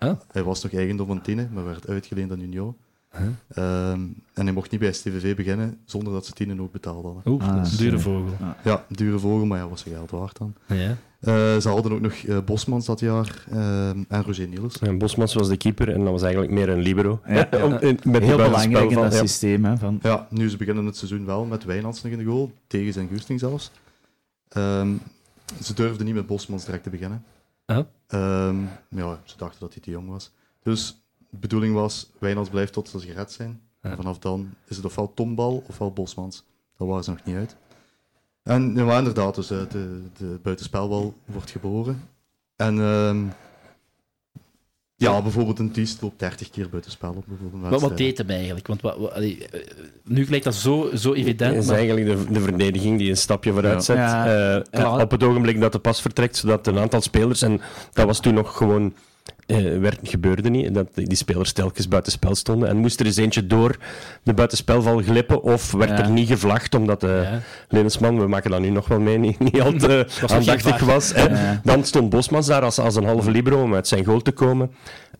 Huh? Hij was nog eigendom van Tine, maar werd uitgeleend aan Union. Huh? Um, en hij mocht niet bij STVV beginnen zonder dat ze Tine ook betaald hadden. Oeh, ah, dure vogel. Ja, dure vogel, maar ja, was zijn geld waard dan. Ja. Uh, ze hadden ook nog uh, Bosmans dat jaar uh, en Roger Niels. En Bosmans was de keeper en dat was eigenlijk meer een libero. Ja, ja. Om, in, met Heel belangrijk in dat systeem. Hè, van... Ja, nu ze beginnen het seizoen wel met Wijnands nog in de goal, tegen zijn goesting zelfs. Um, ze durfden niet met Bosmans direct te beginnen. -huh. Um, ja, ze dachten dat hij te jong was. Dus de bedoeling was, Wijnands blijft tot ze gered zijn. En vanaf dan is het ofwel Tombal ofwel Bosmans. Dat waren ze nog niet uit. En ja, inderdaad, dus de, de buitenspelbal wordt geboren. En uh, ja, bijvoorbeeld een Tiest loopt 30 keer buitenspel op. Bijvoorbeeld wat, wat deed hem eigenlijk? Want wat, wat, allee, nu lijkt dat zo, zo evident. Het is maar... eigenlijk de, de, verdediging die een stapje vooruit zet. Ja. Uh, op het ogenblik dat de pas vertrekt, zodat een aantal spelers, en dat was toen nog gewoon uh, werd, gebeurde niet. Dat die spelers telkens buitenspel stonden. En moest er eens eentje door de buitenspelval glippen of werd er niet gevlacht omdat de ja. Lensman, we maken dat nu nog wel mee, niet, niet al te aandachtig was. Ja. Dan stond Bosmans daar als, als een halve libero om uit zijn goal te komen.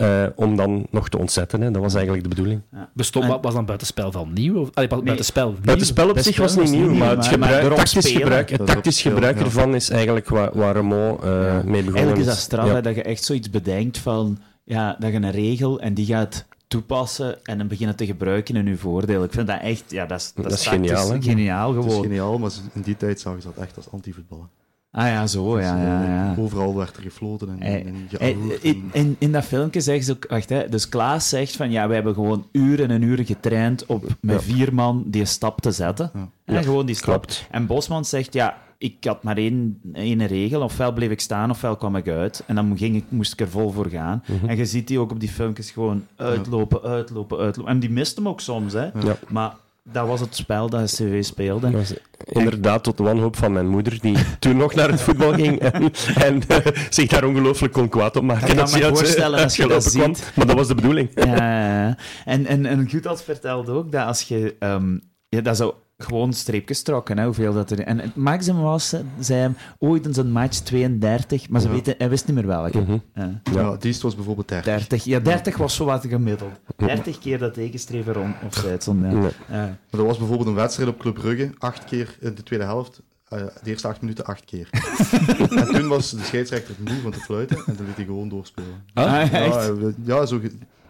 Uh, om dan nog te ontzetten. Hè. Dat was eigenlijk de bedoeling. Ja. Bestond, en... was dan buitenspel van nieuw? Of, allee, nee. buitenspel, nieuw. buitenspel op zich was niet nieuw, maar het, gebruik, maar tactisch gebruik, het tactisch gebruik ervan is eigenlijk waar, waar Rameau uh, ja. mee begonnen Eigenlijk is dat straf, dat je echt zoiets bedenkt van ja, dat je een regel en die gaat toepassen en dan beginnen te gebruiken in je voordeel. Ik vind dat echt, ja, dat is, dat, dat is geniaal, geniaal gewoon. Het is geniaal, maar in die tijd zagen ze dat echt als anti-voetballen. Ah ja, zo, ja, dus, ja, ja. Overal werd er gefloten en, en in, in, in, dat filmpje zeggen ze ook, wacht, hè, dus Klaas zegt van, ja, we hebben gewoon uren en uren getraind op met vier man die stap te zetten. En gewoon die stap. En Bosman zegt, ja, ik had maar één, één regel. Ofwel bleef ik staan, ofwel kwam ik uit. En dan ging ik, moest ik er vol voor gaan. Mhm. En je ziet die ook op die filmpjes gewoon uitlopen, uitlopen, uitlopen. En die mist hem ook soms, hè. Maar dat was het spel dat CV speelde. Was inderdaad tot de wanhoop van mijn moeder, die toen nog naar het voetbal ging en, en uh, zich daar ongelooflijk kon kwaad op maken. Ik kan me voorstellen als je dat ziet. maar dat was de bedoeling. Ja, En, en, en vertelde ook dat als je... Um, ja, dat zou gewoon streepjes trokken, hè, hoeveel dat er... En het maximum was, zei hem, ooit in zijn match 32, maar ze weten, hij wist niet meer welke. Mhm. ja. ja, die was bijvoorbeeld 30. 30. Ja, 30 was zo wat gemiddeld. 30 keer dat tegenstreven rond of. Ja. Maar er was bijvoorbeeld een wedstrijd op Club Brugge, acht keer in de tweede helft. Uh, de eerste acht minuten acht keer. en toen was de scheidsrechter moe van te fluiten en toen liet hij gewoon doorspelen. Ah, ja, ja, zo,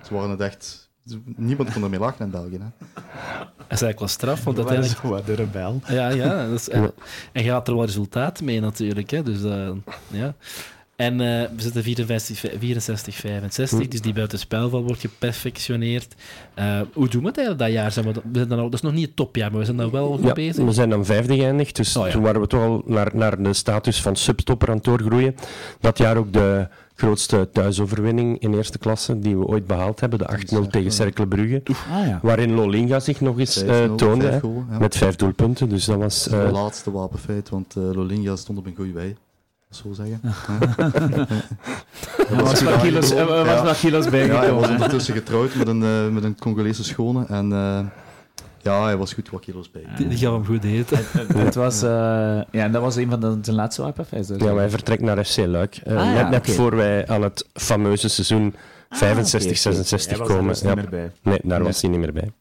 ze waren het echt Niemand kon ermee lachen in België. Hè. Dat is eigenlijk wel straf, want uiteindelijk... Wat de rebel. Ja, ja. Dat is, en, en je had er wel resultaat mee natuurlijk. Hè, dus, uh, ja. En uh, we zitten 54, 64, 65, dus die buitenspelval wordt geperfectioneerd. Uh, hoe doen we het eigenlijk dat jaar? Zijn we, we zijn dan al, dat is nog niet het topjaar, maar we zijn dan wel ja, bezig. We zijn dan vijfde geëindigd, dus oh, ja. toen waren we toch al naar, naar de status van subtopper aan het doorgroeien. Dat jaar ook de grootste thuisoverwinning in eerste klasse die we ooit behaald hebben, de 8-0 tegen Cercle Brugge, ah, ja. waarin Lolinga zich nog eens uh, toonde, met vijf doelpunten. Dus dat was... Uh, de laatste wapenfeit, want uh, Lolinga stond op een goede wij. Zo zeggen. Er was wat kilo's, was kilo's bijgekomen. Ja, hij was ondertussen getrouwd met een, met een Congolese schone en ja, hij was goed wat kilo's bij. Die, die gaf hem goed eten. het was, uh, ja, en dat was een van de, zijn laatste wapenfeest. Dus. Ja, wij vertrekken naar FC Luik. Uh, ah, net, net voor wij aan het fameuze seizoen 65, ah, 66 komen. Was ja. niet meer bij. Nee, daar was hij niet meer bij.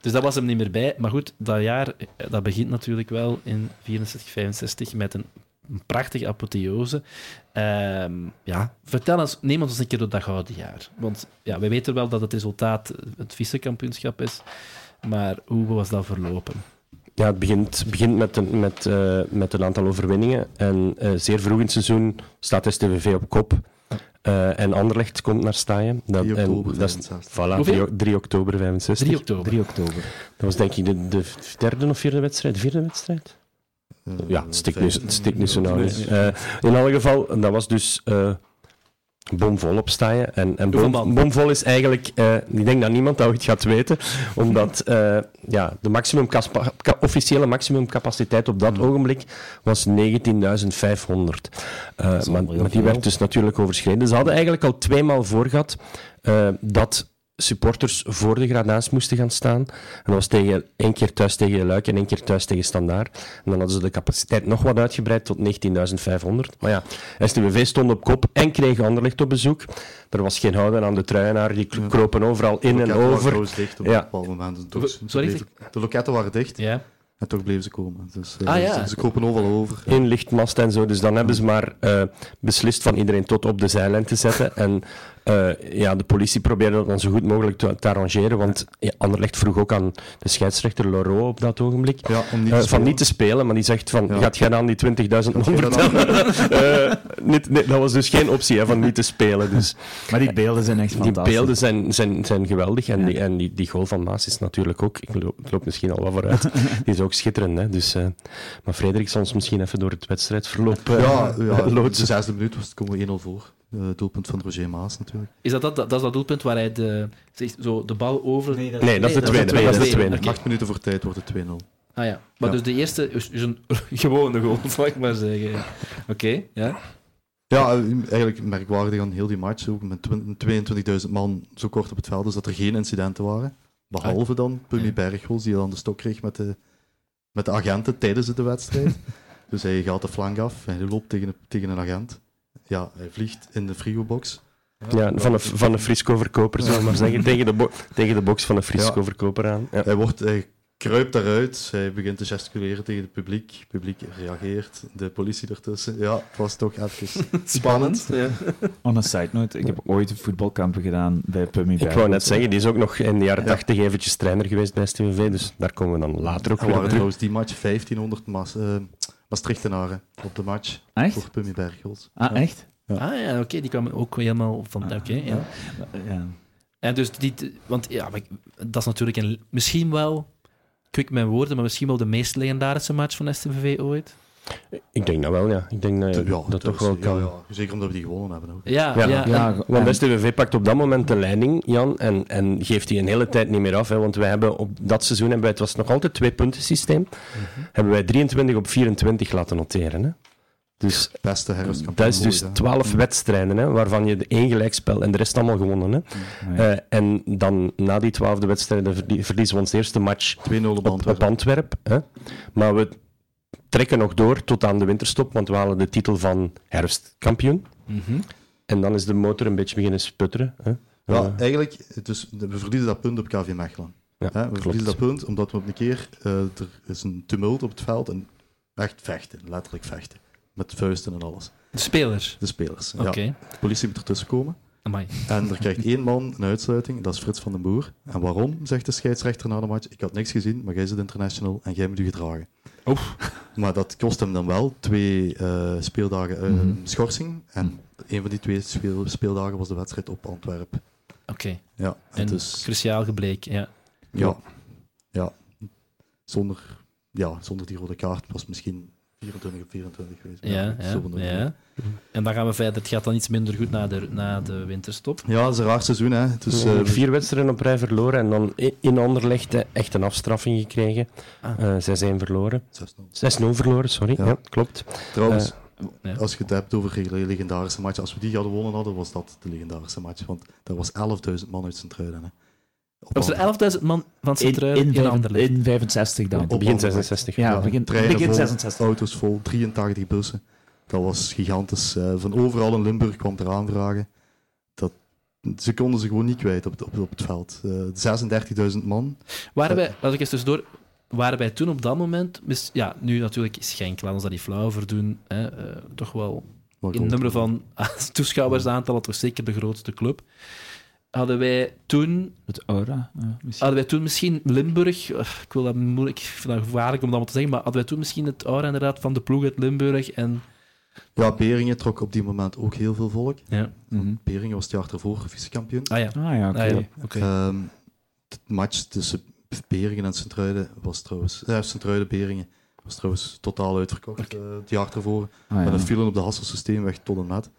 Dus dat was hem niet meer bij. Maar goed, dat jaar dat begint natuurlijk wel in 64, 65 met een, een prachtige apotheose. Ehm, ja, vertel eens, neem ons een keer door dat gouden jaar. Want ja, we weten wel dat het resultaat het vice-kampioenschap is. Maar hoe was dat verlopen? Ja, het begint, begint met, een, met, uh, met een aantal overwinningen. En uh, zeer vroeg in het seizoen staat STVV op kop. Uh, en Anderlecht komt naar Staaien. Dat, 3 oktober en, dat is, voilà, 3, 3, oktober 65. 3 oktober. 3 oktober. Dat was denk ik de, de derde of vierde wedstrijd. De vierde wedstrijd? Uh, ja, het stikt nu, het nu zo nauw. In alle geval, dat was dus bomvol op staan. En, en bom, bomvol is eigenlijk, uh, ik denk dat niemand dat ooit gaat weten, omdat uh, ja, de maximum officiële maximumcapaciteit op dat mm. ogenblik was 19.500. Uh, maar, maar, die werd dus natuurlijk overschreden. Ze hadden eigenlijk al tweemaal voor gehad dat supporters voor de grada's moesten gaan staan. En dat was tegen, één keer thuis tegen Luik en één keer thuis tegen Standaard. En dan hadden ze de capaciteit nog wat uitgebreid tot 19.500. Maar ja, STWV stond op kop en kreeg Anderlecht op bezoek. Er was geen houden aan de truienaar, die kropen overal in en over. Dicht op ja. een bepaald moment. Dus Sorry? De loketten waren dicht. Ja. En toch bleven ze komen. Dus, uh, ah, ja. ze, ze, kopen overal over. In lichtmast en zo. Dus dan hebben ze maar uh, beslist van iedereen tot op de zijlijn te zetten. En uh, ja, de politie probeerde dat dan zo goed mogelijk te, te arrangeren, want ja, Anderlecht vroeg ook aan de scheidsrechter Loro op dat ogenblik ja, om niet uh, van niet te spelen, maar die zegt van, ja. gaat jij dan die 20.000 man vertellen? uh, niet, nee, dat was dus geen optie hè, van niet te spelen. Dus. Maar die beelden zijn echt fantastisch. Die beelden zijn, zijn, zijn geweldig en, die, en die, die goal van Maas is natuurlijk ook, ik loop, ik loop misschien al wat vooruit, die is ook schitterend. Hè, dus, maar Frederik zal ons misschien even door het wedstrijdverloop ja, ja, loodsen. De zesde minuut was het komen we 1-0 voor. Uh, doelpunt van Roger Maas natuurlijk. Is dat dat, dat, is dat doelpunt waar hij de, zo de bal over... Nee, dat, nee, dat is de tweede. Dat is de tweede. Okay. Acht minuten voor tijd wordt het 2-0. Ah ja, maar ja. dus de eerste is, is een gewone goal, zal ik maar zeggen. Oké, okay, ja. Ja, eigenlijk merkwaardig aan heel die match, ook met 22.000 man zo kort op het veld, dus dat er geen incidenten waren. Behalve dan Pummy ja. Berghols, die dan de stok kreeg met de, met de agenten tijdens de wedstrijd. dus hij gaat de flank af en hij loopt tegen, tegen een agent. Ja, hij vliegt in de frigobox. Ja, ja van, de, van de Frisco-verkoper, zullen we maar zeggen. tegen, de tegen de box van de Frisco-verkoper aan. Ja. Hij, wordt, hij kruipt daaruit, hij begint te gesticuleren tegen het publiek. Het publiek reageert, de politie ertussen. Ja, het was toch even spannend. ja. On a side note, ik heb ooit een voetbalkampen gedaan bij Pummy Ik wou net zeggen, die is ook nog in de jaren 80 ja. eventjes trainer geweest bij STVV, dus daar komen we dan later ook weer op. trouwens die match 1500 mas, uh, Maastrichtenaren op de match. Echt? Voor Pummy Bergels. Ah, echt? Ja. Ah ja, oké, die kwamen ook helemaal van... Ah, oké, ja. ja. En dus die... Want ja, dat is natuurlijk een, misschien wel... Kwik mijn woorden, maar misschien wel de meest legendarische match van STVV ooit. Ik denk dat wel, ja. Ik denk dat, ja, dat toch wel kan. Ja, Zeker omdat we die gewonnen hebben ook. Ja, ja, ja. ja want STVV pakt op dat moment de leiding, Jan, en, en geeft die een hele tijd niet meer af. Hè, want wij hebben op dat seizoen, hebben wij, het was nog altijd twee punten systeem, mhm. hebben wij 23 op 24 laten noteren. Hè. Dus, Beste dat is dus 12 wedstrijden, hè, waarvan je één gelijkspel en de rest allemaal gewonnen. Hè. Uh, en dan na die twaalfde wedstrijden verliezen we ons eerste match 2-0 op Antwerpen. Op Antwerp hè. Maar we trekken nog door tot aan de winterstop, want we halen de titel van herfstkampioen. Mm En dan is de motor een beetje beginnen sputteren. Hè? Ja, uh, eigenlijk, dus we verliezen dat punt op KV Mechelen. Ja, hè? We verliezen dat punt omdat we op een keer, uh, er is een tumult op het veld en echt vechten, letterlijk vechten. Met vuisten en alles. De spelers? De spelers, ja. De politie moet ertussen komen. Amai. En er krijgt één man een uitsluiting, dat is Frits van den Boer. En waarom, zegt de scheidsrechter na de match, ik had niks gezien, maar jij zit international en jij moet u gedragen. Oef. Maar dat kost hem dan wel twee uh, speeldagen uh, mm schorsing. En een van die twee speel speeldagen was de wedstrijd op Antwerpen. Oké. Ja, en, dus, cruciaal gebleken, ja. Ja, ja. Zonder, ja, zonder die rode kaart was misschien 24 op 24 geweest. Ja, ja, ja. En dan gaan we verder. Het gaat dan iets minder goed na de, na de winterstop. Ja, dat is een raar seizoen. Hè. Dus, uh, vier wedstrijden op rij verloren en dan in Anderlecht echt een afstraffing gekregen. Ah. Uh, eh, 6-1 verloren. 6-0 verloren, sorry. Ja, klopt. Trouwens, uh, als je het hebt over legendarische matchen, als we die hadden gewonnen hadden, was dat de legendarische match. Want daar was 11.000 man uit zijn truiden. Was er 11.000 man van Centruiden in, in, in, in 65 dan? Op, begin 66. Ja, ja begin, begin 66. Auto's vol, 83 bussen. Dat was gigantisch. Uh, van overal in Limburg kwam er aanvragen. Dat, ze konden ze gewoon niet kwijt op, op, op het veld. Uh, 36.000 man. Waren wij, laat ik eens dus door, waren wij toen op dat moment, ja, nu natuurlijk is Genk, laten we dat niet flauw voor doen, hè, uh, toch wel in nummer van toeschouwersaantal, dat was zeker de grootste club hadden wij toen... Het aura? hadden wij toen misschien Limburg... Ik wil dat moeilijk... Ik vind dat gevaarlijk om dat te zeggen, maar hadden wij toen misschien het aura inderdaad van de ploeg uit Limburg en... Ja, Beringen trok op die moment ook heel veel volk. Ja. Mm Beringen was het jaar ervoor vice-kampioen. Ah ja, ah, ja oké. Okay. Ah, okay. um, het match tussen Beringen en Sint-Truiden was trouwens... Ja, Sint-Truiden-Beringen was trouwens totaal uitverkocht okay. uh, het jaar ervoor. Ah, ja. Met een file op de Hassel weg tot en met.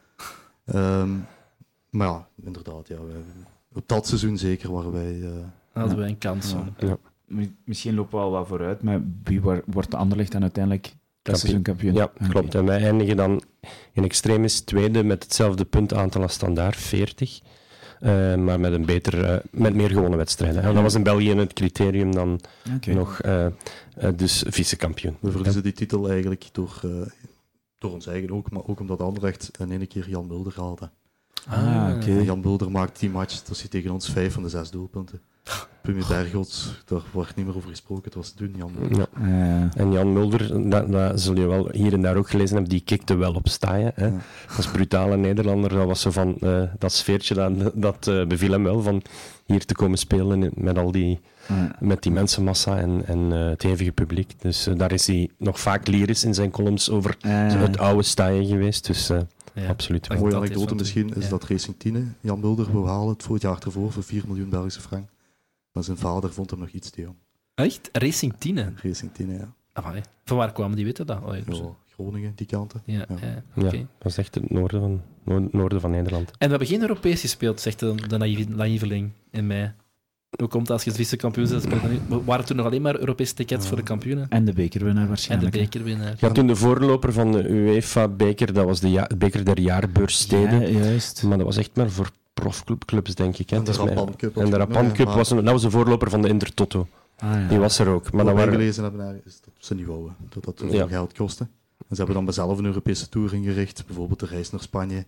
Um, maar ja, inderdaad, ja, wij, op dat seizoen zeker waren wij... Uh, Hadden wij een kans. Ja. Misschien lopen we al wat vooruit, maar wie wordt de Anderlecht dan uiteindelijk dat kampioen? Ja, klopt. En wij eindigen dan in extremis tweede met hetzelfde puntaantal als standaard, 40. Uh, eh, maar met, een beter, uh, met meer gewone wedstrijden. En dat was in België het criterium dan okay. nog uh, dus vice-kampioen. We verliezen die titel eigenlijk door, door ons eigen ook, maar ook omdat Anderlecht in ene keer Jan Mulder haalde. Ah, oké. Jan Mulder maakt die match, dat zit tegen ons vijf van de zes doelpunten. Pumie Bergots, daar wordt niet meer over gesproken, het was doen, Jan Mulder. Ja. En Jan Mulder, dat, dat, zul je wel hier en daar ook gelezen hebben, die kikte wel op staaien. Hè? Ja. Als brutale Nederlander, dat was zo van, uh, dat sfeertje, dat, dat uh, beviel hem wel, van hier te komen spelen met al die, met die mensenmassa en, en uh, het hevige publiek. Dus daar is hij nog vaak lyrisch in zijn columns over het oude staaien geweest. Dus ja, absoluut. Een mooie anekdote misschien is dat Racing Tine, Jan Mulder, wil halen het voor het jaar ervoor voor 4 miljoen Belgische frank. Maar zijn vader vond hem nog iets te jong. Echt? Racing Tine? Racing Tine, ja. Amai. Van waar kwamen die weten dat? Oh, Groningen, die kanten. Ja, ja. ja, dat is echt het noorden van, noorden van Nederland. En we hebben geen Europees gespeeld, zegt de, de naïveling in mei. Hoe komt het als je het vice-kampioen bent? Waren toen nog alleen maar Europese tickets voor de kampioenen? En de bekerwinnaar waarschijnlijk. En de bekerwinnaar. Ja, toen de voorloper van de UEFA-beker, dat was de ja beker der jaarbeurssteden. Ja, juist. Maar dat was echt maar voor profclubs, denk ik. Hè. En de Rapan Cup. En de Rapan Cup was, dat was de voorloper van de Intertoto. Ah, ja. Die was er ook. Maar Wat wij gelezen hebben, is dat ze niet wouden. Dat dat ja. geld kostte. En ze hebben dan zelf een Europese tour ingericht. Bijvoorbeeld de reis naar Spanje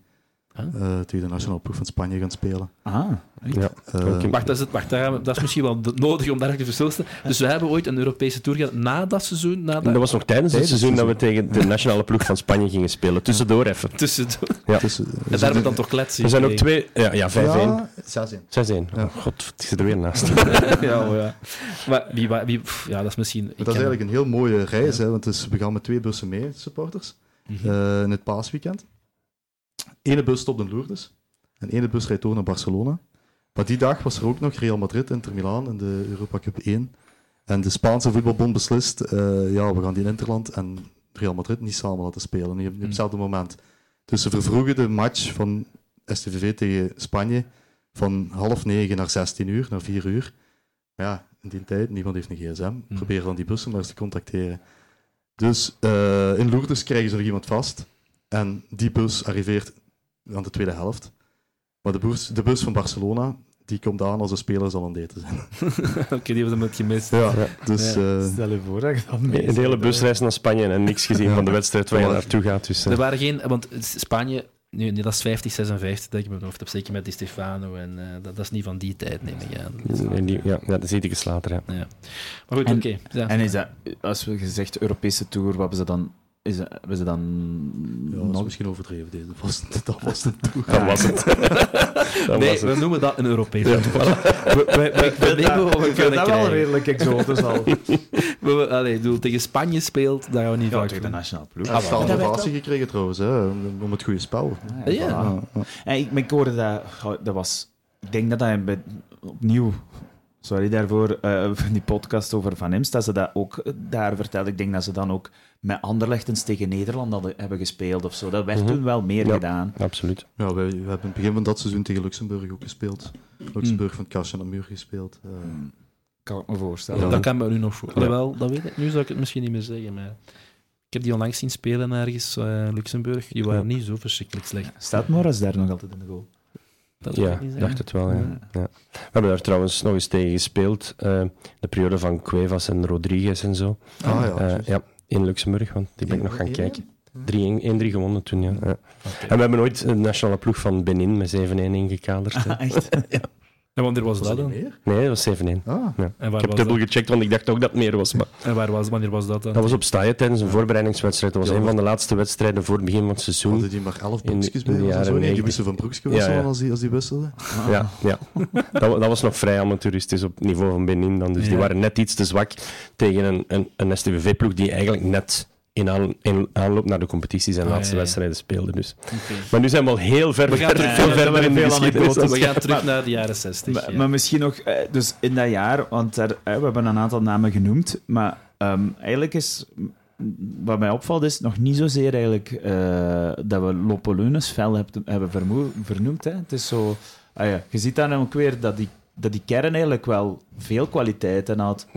uh, tegen de nationale ploeg van Spanje gaan spelen. Ah, ja. Uh, wacht, dat is, het, wacht dat is misschien wel nodig om daar te verstoten. Dus we hebben ooit een Europese Tour gehad na dat seizoen. Na dat... dat was nog tijdens het seizoen, dat we tegen de nationale ploeg van Spanje gingen spelen. Tussendoor even. Tussendoor. Ja. Tussen, en daar hebben we dan toch kletsen. Er zijn ook twee... Ja, ja 5-1. Ja, 6-1. 6-1. Ja. God, ik zit er weer naast. ja, oh ja. Maar wie, wie, ja, dat is misschien... Dat is eigenlijk een heel mooie reis, hè, want dus we gaan met twee bussen mee, supporters, mm -hmm. uh, in het paasweekend. Ene bus stopt in Lourdes en ene bus rijdt door naar Barcelona. Maar die dag was er ook nog Real Madrid, Inter Milan in de Europa Cup 1. En de Spaanse voetbalbond beslist, uh, ja, we gaan die in Interland en Real Madrid niet samen laten spelen, niet op, hmm. hetzelfde moment. Dus ze vervroegen de match van STVV tegen Spanje van half negen naar 16 uur, naar 4 uur. Maar ja, in die tijd, niemand heeft een gsm. Hmm. Probeer dan die bussen maar eens te contacteren. Dus uh, in Lourdes krijgen ze nog iemand vast. En die bus arriveert aan de tweede helft. Maar de bus, de bus van Barcelona, die komt aan als de spelers al aan het eten zijn. Oké, die hebben hem het gemist. Ja, dus... Uh... Stel je voor dat je dan mee Een hele busreis naar Spanje en niks gezien van de wedstrijd waar je naartoe gaat. Dus, uh... Er waren geen... Want Spanje... Nu, dat is 50, 56 dat ik me hoofd heb. Zeker met Di Stefano. En uh, dat, dat, is niet van die tijd, neem ik aan. Die, ja, ja, dat is iets later, ja. ja. Maar goed, oké. Okay, En is dat... Als we gezegd Europese Tour, wat hebben ze dan is, hebben ze dan ja, nog... misschien overdreven, deze. Dat was, dat was het toe. Dat was het. dat nee, was het. we noemen dat een Europees ja. we, we, we, we nemen wat we kunnen Dat wel redelijk exotisch al. we, allee, bedoel, tegen Spanje speelt, daar gaan we niet ja, vaak tegen de nationale ploeg. Hij heeft innovatie gekregen trouwens, hè, om het goede spel. Ah, ja. ja. ja. ik, ik hoorde dat... Dat was... Ik denk dat hij opnieuw sorry daarvoor, uh, die podcast over Van Imst, dat ze dat ook daar vertelde. Ik denk dat ze dan ook met Anderlechtens tegen Nederland hadden, hebben gespeeld of zo. Dat werd mm -hmm. toen wel meer ja, gedaan. Absoluut. Ja, wij, we hebben in het begin van dat seizoen tegen Luxemburg ook gespeeld. Luxemburg mm. van kastje aan de muur gespeeld. Uh, kan ik me voorstellen. Ja, dat kan me nu nog voor. Wel, dat weet ik. Nu zou ik het misschien niet meer zeggen, maar... Ik heb die onlangs zien spelen ergens, uh, Luxemburg. Die waren niet zo verschrikkelijk slecht. Staat Morris daar nog altijd in de goal? Dat ja, ik dacht het wel. Ja. ja. We hebben daar trouwens nog eens tegen gespeeld. Uh, de periode van Cuevas en Rodriguez en zo. Ah, ja, uh, ja, in Luxemburg, want die ben ik nog gaan kijken. 3-1 gewonnen toen, ja. ja. Okay. En we hebben ooit een nationale ploeg van Benin met 7-1 ingekaderd. Ah, echt? ja. En wanneer was, dat dan? Nee, dat was 7-1. Ah. Ja. ik heb dubbel dat? gecheckt, want ik dacht ook dat het meer was. Maar... En waar was, wanneer was dat dan? Dat was op Staaien tijdens een voorbereidingswedstrijd. Dat was ja, een van de laatste wedstrijden voor het begin van het seizoen. Hadden die maar 11 broekjes bij? Jaren zo? Die wisten van broekjes ja, ja. als, die, als die wisselden? Ah. Ja, ja. dat, dat, was nog vrij amateuristisch op niveau van Benin. Dan. Dus die waren net iets te zwak tegen een, een, een STVV-ploeg die eigenlijk net in, aan, in, aanloop naar de competitie zijn ah, laatste wedstrijden speelde. Dus. Okay. Maar nu zijn we al heel ver, we gaan terug, veel verder in de geschiedenis. We gaan terug naar de jaren 60. Maar, ja. maar misschien nog, eh, dus in dat jaar, want er, eh, we hebben een aantal namen genoemd, maar um, eigenlijk is wat mij opvalt is nog niet zozeer eigenlijk uh, dat we Lopolunus fel hebben vernoemd. Hè. Het is zo, ah ja, je ziet dan ook weer dat die, dat die kern eigenlijk wel veel kwaliteiten had.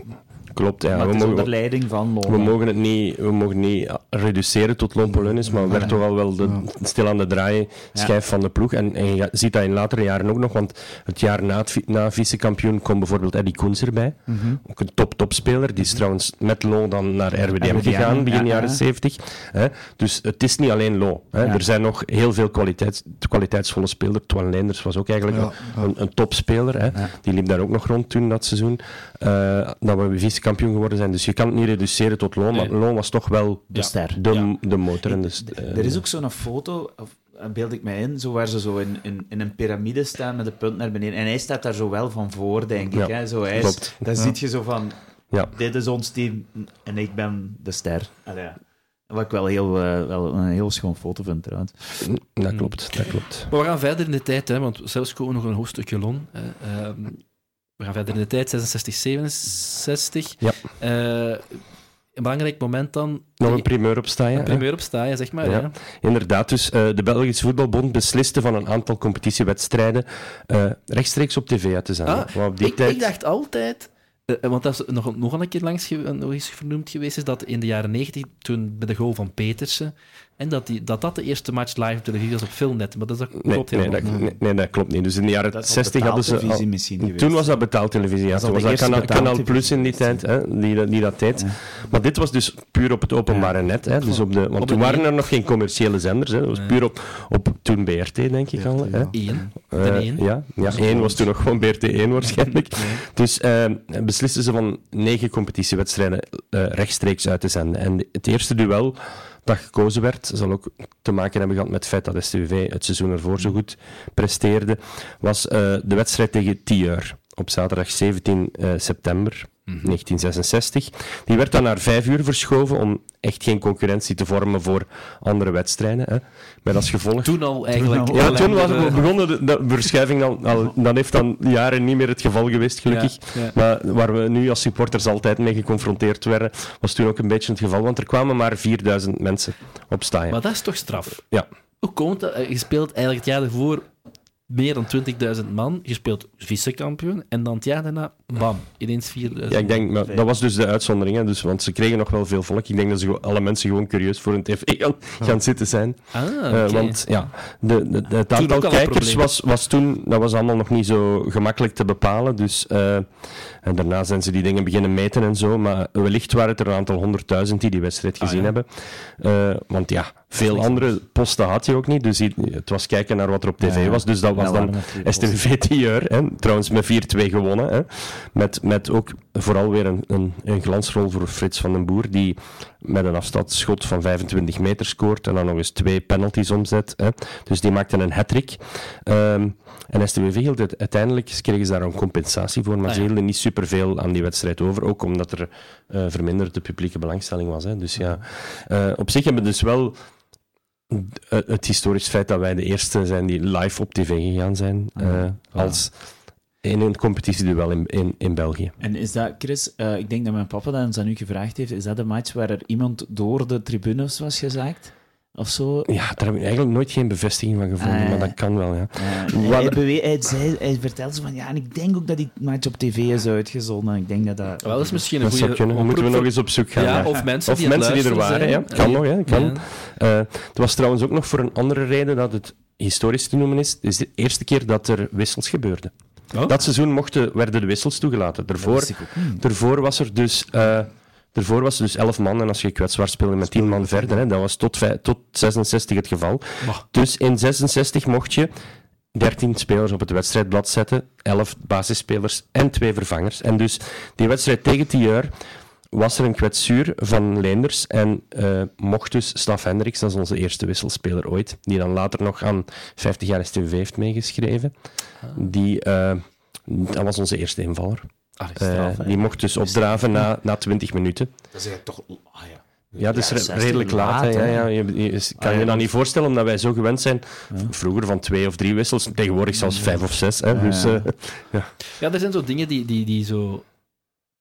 Klopt, ja. Maar we mogen, onder leiding van. We mogen het niet, we mogen niet reduceren tot Lompolunnis, maar werd toch al wel de, stil aan de draai schijf van de ploeg. En, en, je ziet dat in latere jaren ook nog, want het jaar na, het, na vice-kampioen komt bijvoorbeeld Eddie Koens erbij. Mm -hmm. Ook een top-topspeler. Die is mhm. trouwens met Lo dan naar RWDM, gegaan, begin jaren 70. Hè. Dus het is niet alleen Lo. Hè. Er zijn nog heel veel kwaliteits, kwaliteitsvolle spelers. Twan Leenders was ook eigenlijk een, een, topspeler. Hè. Die liep daar ook nog rond toen dat seizoen. Uh, dat we vice kampioen geworden zijn. Dus je kan het niet reduceren tot Loon, maar Loon was toch wel de ster. De, de motor. En de, uh, er is ook zo'n foto, of, beeld ik mij in, zo waar ze zo in, in, in, een piramide staan met de punt naar beneden. En hij staat daar zo wel van voor, denk ik. Hè? Zo, hij is, daar zie je zo van, ja. dit is ons team en ik ben de ster. Allee, wat ik wel, heel, uh, wel een heel schoon foto vind, trouwens. Dat klopt, dat klopt. Maar we gaan verder in de tijd, hè, want zelfs komen nog een hoofdstukje Lon. Uh, we gaan verder in de tijd, 66, 67. Ja. Uh, een belangrijk moment dan. Nog een primeur opstaan. Een primeur opstaan, zeg maar. Ja. ja. Inderdaad, dus uh, de Belgische Voetbalbond besliste van een aantal competitiewedstrijden uh, rechtstreeks op tv uit te zenden. Ah, die ik, tijd... ik dacht altijd want dat is nog, nog een keer langs nog eens vernoemd geweest, is dat in de jaren 90, toen bij de goal van Petersen, En dat, die, dat dat de eerste match live op televisie was op Filmnet. Maar dat, dat klopt nee, nee, dat, nee, dat klopt niet. Dus in de jaren 60 hadden ze. Al, toen was dat betaaltelevisie. Ja. Toen was dat Kanaal, Kanaal Plus in die tijd, hè, die, die dat deed. Maar dit was dus puur op het openbare net. Hè, dus op de, want toen waren er nog geen commerciële zenders. Hè. Dat was puur op, op toen BRT, denk ik al. Hè. Eén. Uh, ja, ja, één was toen nog gewoon BRT 1 waarschijnlijk. Dus uh, beslisten ze van negen competitiewedstrijden uh, rechtstreeks uit te zenden. En het eerste duel dat gekozen werd, zal ook te maken hebben gehad met het feit dat STVV het seizoen ervoor zo goed presteerde, was uh, de wedstrijd tegen Tieur op zaterdag 17 uh, september 1966. Mhm. Die werd dan naar vijf uur verschoven om echt geen concurrentie te vormen voor andere wedstrijden. Hè. Met als gevolg... Toen al eigenlijk. Ja, toen was het begonnen de, de verschuiving. Dan, al, dan heeft dan jaren niet meer het geval geweest, gelukkig. Maar waar we nu als supporters altijd mee geconfronteerd werden, was toen ook een beetje het geval. Want er kwamen maar 4000 mensen op staan. Maar dat is toch straf? Ja. Hoe komt dat? Je speelt eigenlijk het jaar ervoor meer dan 20.000 man. Je speelt vice-kampioen. En dan het jaar daarna, bam, ineens 4.000. Ja, ik denk, maar dat was dus de uitzondering. Hè, dus, want ze kregen nog wel veel volk. Ik denk dat ze alle mensen gewoon curieus voor een tv gaan, gaan zitten zijn. Ah, uh, want ja, de, de, de het aantal kijkers was, was toen, dat was allemaal nog niet zo gemakkelijk te bepalen. Dus uh, en daarna zijn ze die dingen beginnen meten en zo. Maar wellicht waren het er een aantal honderdduizend die die wedstrijd gezien ah, hebben. Uh, want ja, veel andere posten had je ook niet. Dus het was kijken naar wat er op tv was. Dus dat was dan STV 10 Trouwens met 4-2 gewonnen. Hè. Met, met ook vooral weer een, een, een, glansrol voor Frits van den Boer. Die met een afstandsschot van 25 meter scoort. En dan nog eens twee penalties omzet. Hè. Dus die maakte een hat-trick. Um, en STVV hield het, uiteindelijk kregen ze daar een compensatie voor. Maar ah, ze hielden niet superveel aan die wedstrijd over. Ook omdat er uh, verminderde publieke belangstelling was. Hè. Dus ja, uh, op zich hebben we dus wel het historisch feit dat wij de eerste zijn die live op tv gegaan zijn. Uh, als in een competitieduel in, in, in België. En is dat, Chris, ik denk dat mijn papa dat eens aan u gevraagd heeft, is dat een match waar er iemand door de tribunes was gezaakt? Of zo. Ja, daar heb ik eigenlijk nooit geen bevestiging van gevonden, ah, maar dat kan wel, ja. hij, hij, zei, hij vertelde van, ja, en ik denk ook dat die match op tv is uitgezonden. Ik denk dat dat... Wel, is misschien een goede... Dan moeten we nog eens op zoek gaan. Ja, of mensen, of die, mensen die er waren, ja. Kan nog, ja. Kan. Uh, het was trouwens ook nog voor een andere reden dat het historisch te noemen is. Het is de eerste keer dat er wissels gebeurden. Oh? Dat seizoen mochten, werden de wissels toegelaten. Daarvoor, daarvoor was er dus... Daarvoor was het dus 11 man en als je kwetsbaar speelde met 10 man verder, hè, dat was tot, tot 66 het geval. Dus in 66 mocht je 13 spelers op het wedstrijdblad zetten, 11 basisspelers en 2 vervangers. En dus die wedstrijd tegen Tieur was er een kwetsuur van Leenders en uh, mocht dus Staf Hendricks, dat is onze eerste wisselspeler ooit, die dan later nog aan 50 jaar STV heeft meegeschreven, ah. die, uh, dat was onze eerste invaller. Ah, uh, die mocht dus opdraven na, na 20 minuten. Dat is toch... Ah, ja. Ja, dat is redelijk laat. ja, ja. Je, je, kan ah, je dan niet voorstellen, omdat wij zo gewend zijn, vroeger van twee of drie wissels, tegenwoordig zelfs vijf of zes. Hè, dus, uh, ja. ja, er zijn zo dingen die, die, die zo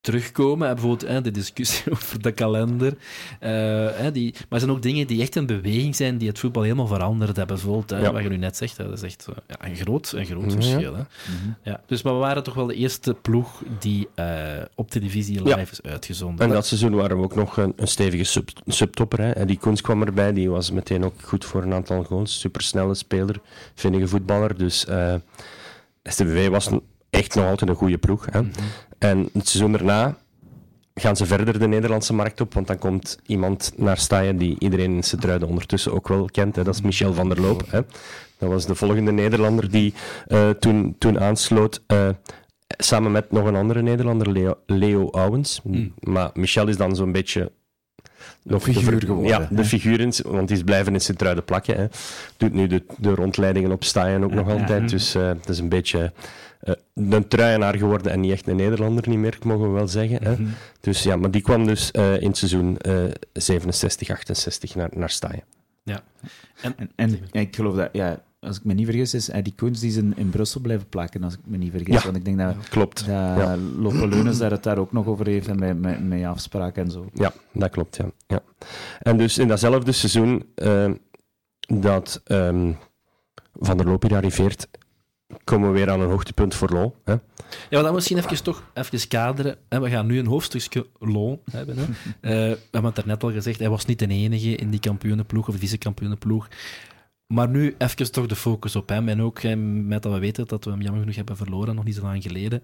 terugkomen. Bijvoorbeeld hè, de discussie over de kalender. Uh, hè, die, maar er zijn ook dingen die echt een beweging zijn die het voetbal helemaal veranderd hebben. Bijvoorbeeld, hè, wat je nu net zegt, hè, dat is echt uh, ja, een groot, een groot verschil. Hè. Mhm. ja. Dus, maar we waren toch wel de eerste ploeg die uh, op televisie live is uitgezonden. En dat seizoen waren we ook nog een, een stevige sub, subtopper. Hè. En die Koens kwam erbij, die was meteen ook goed voor een aantal goals. Supersnelle speler, vinnige voetballer. Dus STVV was echt nog altijd een goede ploeg. Hè. Mhm. En het seizoen daarna gaan ze verder de Nederlandse markt op, want dan komt iemand naar Staaien die iedereen in Sint-Truiden ondertussen ook wel kent. Hè. Dat is Michel van der Loop. Hè. Dat was de volgende Nederlander die uh, toen, toen aansloot. Uh, samen met nog een andere Nederlander, Leo, Leo Owens. Hmm. Maar Michel is dan zo'n beetje nog figuur geworden. Ja, de figuur, want die is blijven in Sint-Truiden plakken. Hè. Doet nu de, de rondleidingen op Staaien ook nog altijd. Dus uh, dat is een beetje een truienaar geworden en niet echt een Nederlander niet meer, mogen we wel zeggen. Hè. Mhm. Dus ja, maar die kwam dus uh, in het seizoen 67, 68 naar, naar Staaien. Ja. En, en, en, ik geloof dat, ja, als ik me niet vergis, is die Koens die zijn in Brussel blijven plakken, als ik me niet vergis. Ja, Want ik denk dat, klopt. dat ja. Leunes daar het daar ook nog over heeft en met, met, met afspraken en zo. Ja, dat klopt, ja. ja. En dus in datzelfde seizoen uh, dat um, Van der Loop hier arriveert, komen we weer aan een hoogtepunt voor Lo. Hè? Ja, dan misschien even toch even kaderen. We gaan nu een hoofdstukje Lo hebben. Hè. Uh, we hebben het net al gezegd, hij was niet de enige in die kampioenenploeg of vice-kampioenenploeg. Maar nu even toch de focus op hem. En ook met dat we weten dat we hem jammer genoeg hebben verloren, nog niet zo lang geleden.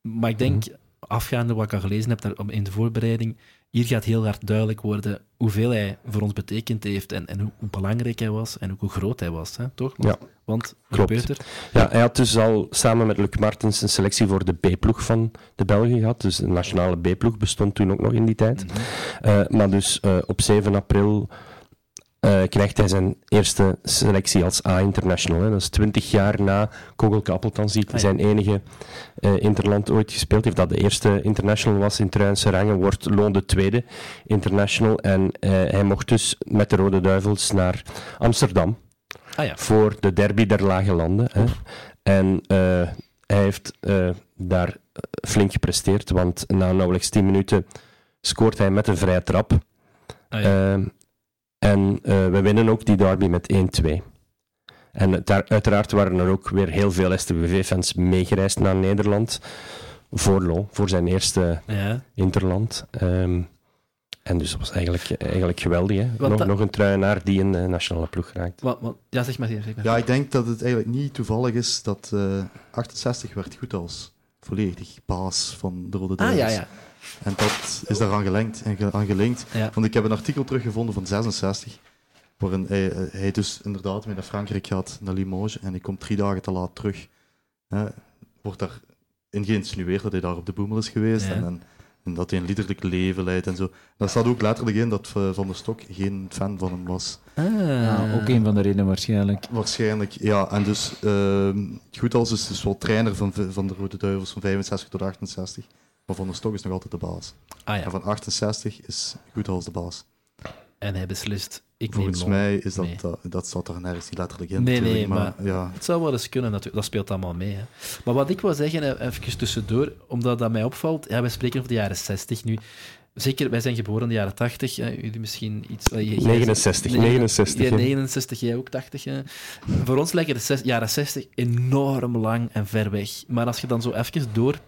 Maar ik denk, mhm. afgaande wat ik al gelezen heb in de voorbereiding, hier gaat heel hard duidelijk worden hoeveel hij voor ons betekend heeft en, en hoe, belangrijk hij was en ook hoe groot hij was, hè? toch? Ja. Want, Klopt. Er? Ja, hij had dus al samen met Luc Martens een selectie voor de B-ploeg van de Belgen gehad. Dus de nationale B-ploeg bestond toen ook nog in die tijd. Mhm. Eh, maar dus uh, op 7 april uh, krijgt hij zijn eerste selectie als A-international. Dat is twintig jaar na Kogelke Appeltans, die ah, zijn enige uh, interland ooit gespeeld heeft. Dat de eerste international was in Truinse rangen, wordt Loon de tweede international. En uh, hij mocht dus met de Rode Duivels naar Amsterdam ah, ja. voor de derby der Lage Landen. Hè. En hij heeft daar flink gepresteerd, want na nauwelijks 10 minuten scoort hij met een vrije trap. Ah, ja. Ehm, en uh, we winnen ook die derby met 1-2. En uiteraard waren er ook weer heel veel STVV-fans meegereisd naar Nederland. Voor Lo, voor zijn eerste ja. interland. Um, en dus dat was eigenlijk, eigenlijk geweldig. Hè? Nog, nog een truienaar die een uh, nationale ploeg raakt. Wat, wat, ja, zeg maar, zeg maar. Ja, ik denk dat het eigenlijk niet toevallig is dat uh, 68 werd goed als volledig baas van de Rode Duivels. Ah, ja, ja. En dat is daaraan gelinkt. En aan gelinkt. Want ik heb een artikel teruggevonden van 66, waarin hij, eh, hij dus inderdaad mee naar Frankrijk gaat, naar Limoges, en hij komt drie dagen te laat terug. wordt daarin geïnsinueerd dat hij daar op de boemel is geweest en, en, dat hij een liederlijk leven leidt en zo. Daar staat ook letterlijk in dat eh, Van der Stok geen fan van hem was. Ah. ook een van de redenen waarschijnlijk. Waarschijnlijk, ja. En dus, uh, goed als is dus wel trainer van, van de Rode Duivels van 65 tot 68. Maar Van der Stok is nog altijd de baas. Ah, ja. En van 68 is als de baas. En hij beslist, ik Volgens mij is dat, dat, dat staat er nergens niet letterlijk in. Nee, nee, maar, ja. het zou wel eens kunnen, natuurlijk. dat speelt allemaal mee. Hè. Maar wat ik wil zeggen, eh, even tussendoor, omdat dat mij opvalt, ja, wij spreken over de jaren 60 nu. Zeker, wij zijn geboren in de jaren 80. jullie misschien iets... 69, 69. Ja, 69, jij ook 80. Hè. Voor ons lijken de jaren 60 enorm lang en ver weg. Maar als je dan zo even door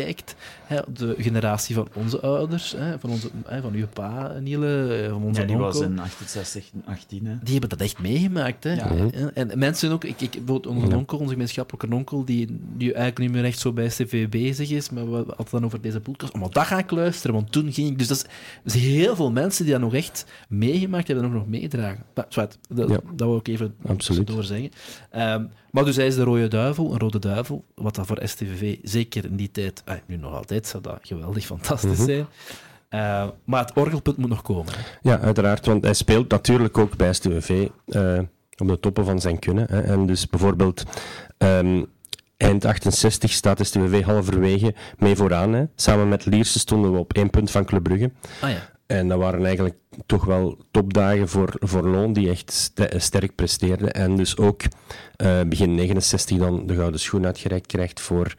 kijkt, hè, de generatie van onze ouders, hè, van, onze, hè, van uw pa, Niele, eh, van onze ja, die was in 68, 18. Hè. Die hebben dat echt meegemaakt. Hè. Ja. En mensen ook, ik, ik bijvoorbeeld onze onkel, onze gemeenschappelijke onkel, die, die eigenlijk niet meer echt zo bij CV bezig is, maar we hadden dan over deze podcast, maar dat ga ik luisteren, want toen ging ik... Dus dat is, heel veel mensen die dat nog echt meegemaakt hebben en ook nog meedragen. dat, dat wil ik even door zeggen. Um, maar dus hij is de rode duivel, een rode duivel, wat dat voor STVV zeker in die tijd, ah, nu nog altijd, zou dat geweldig fantastisch mhm. zijn. Uh, maar het orgelpunt moet nog komen. Ja, uiteraard, want hij speelt natuurlijk ook bij STVV uh, eh, op de toppen van zijn kunnen. Hè. En dus bijvoorbeeld um, eind 68 staat STVV halverwege mee vooraan. Hè. Samen met Lierse stonden we op één punt van Club Brugge. Ah, ja. En dat waren eigenlijk toch wel topdagen voor, voor Loon, die echt sterk presteerde. En dus ook uh, begin 69 dan de gouden schoen uitgereikt krijgt voor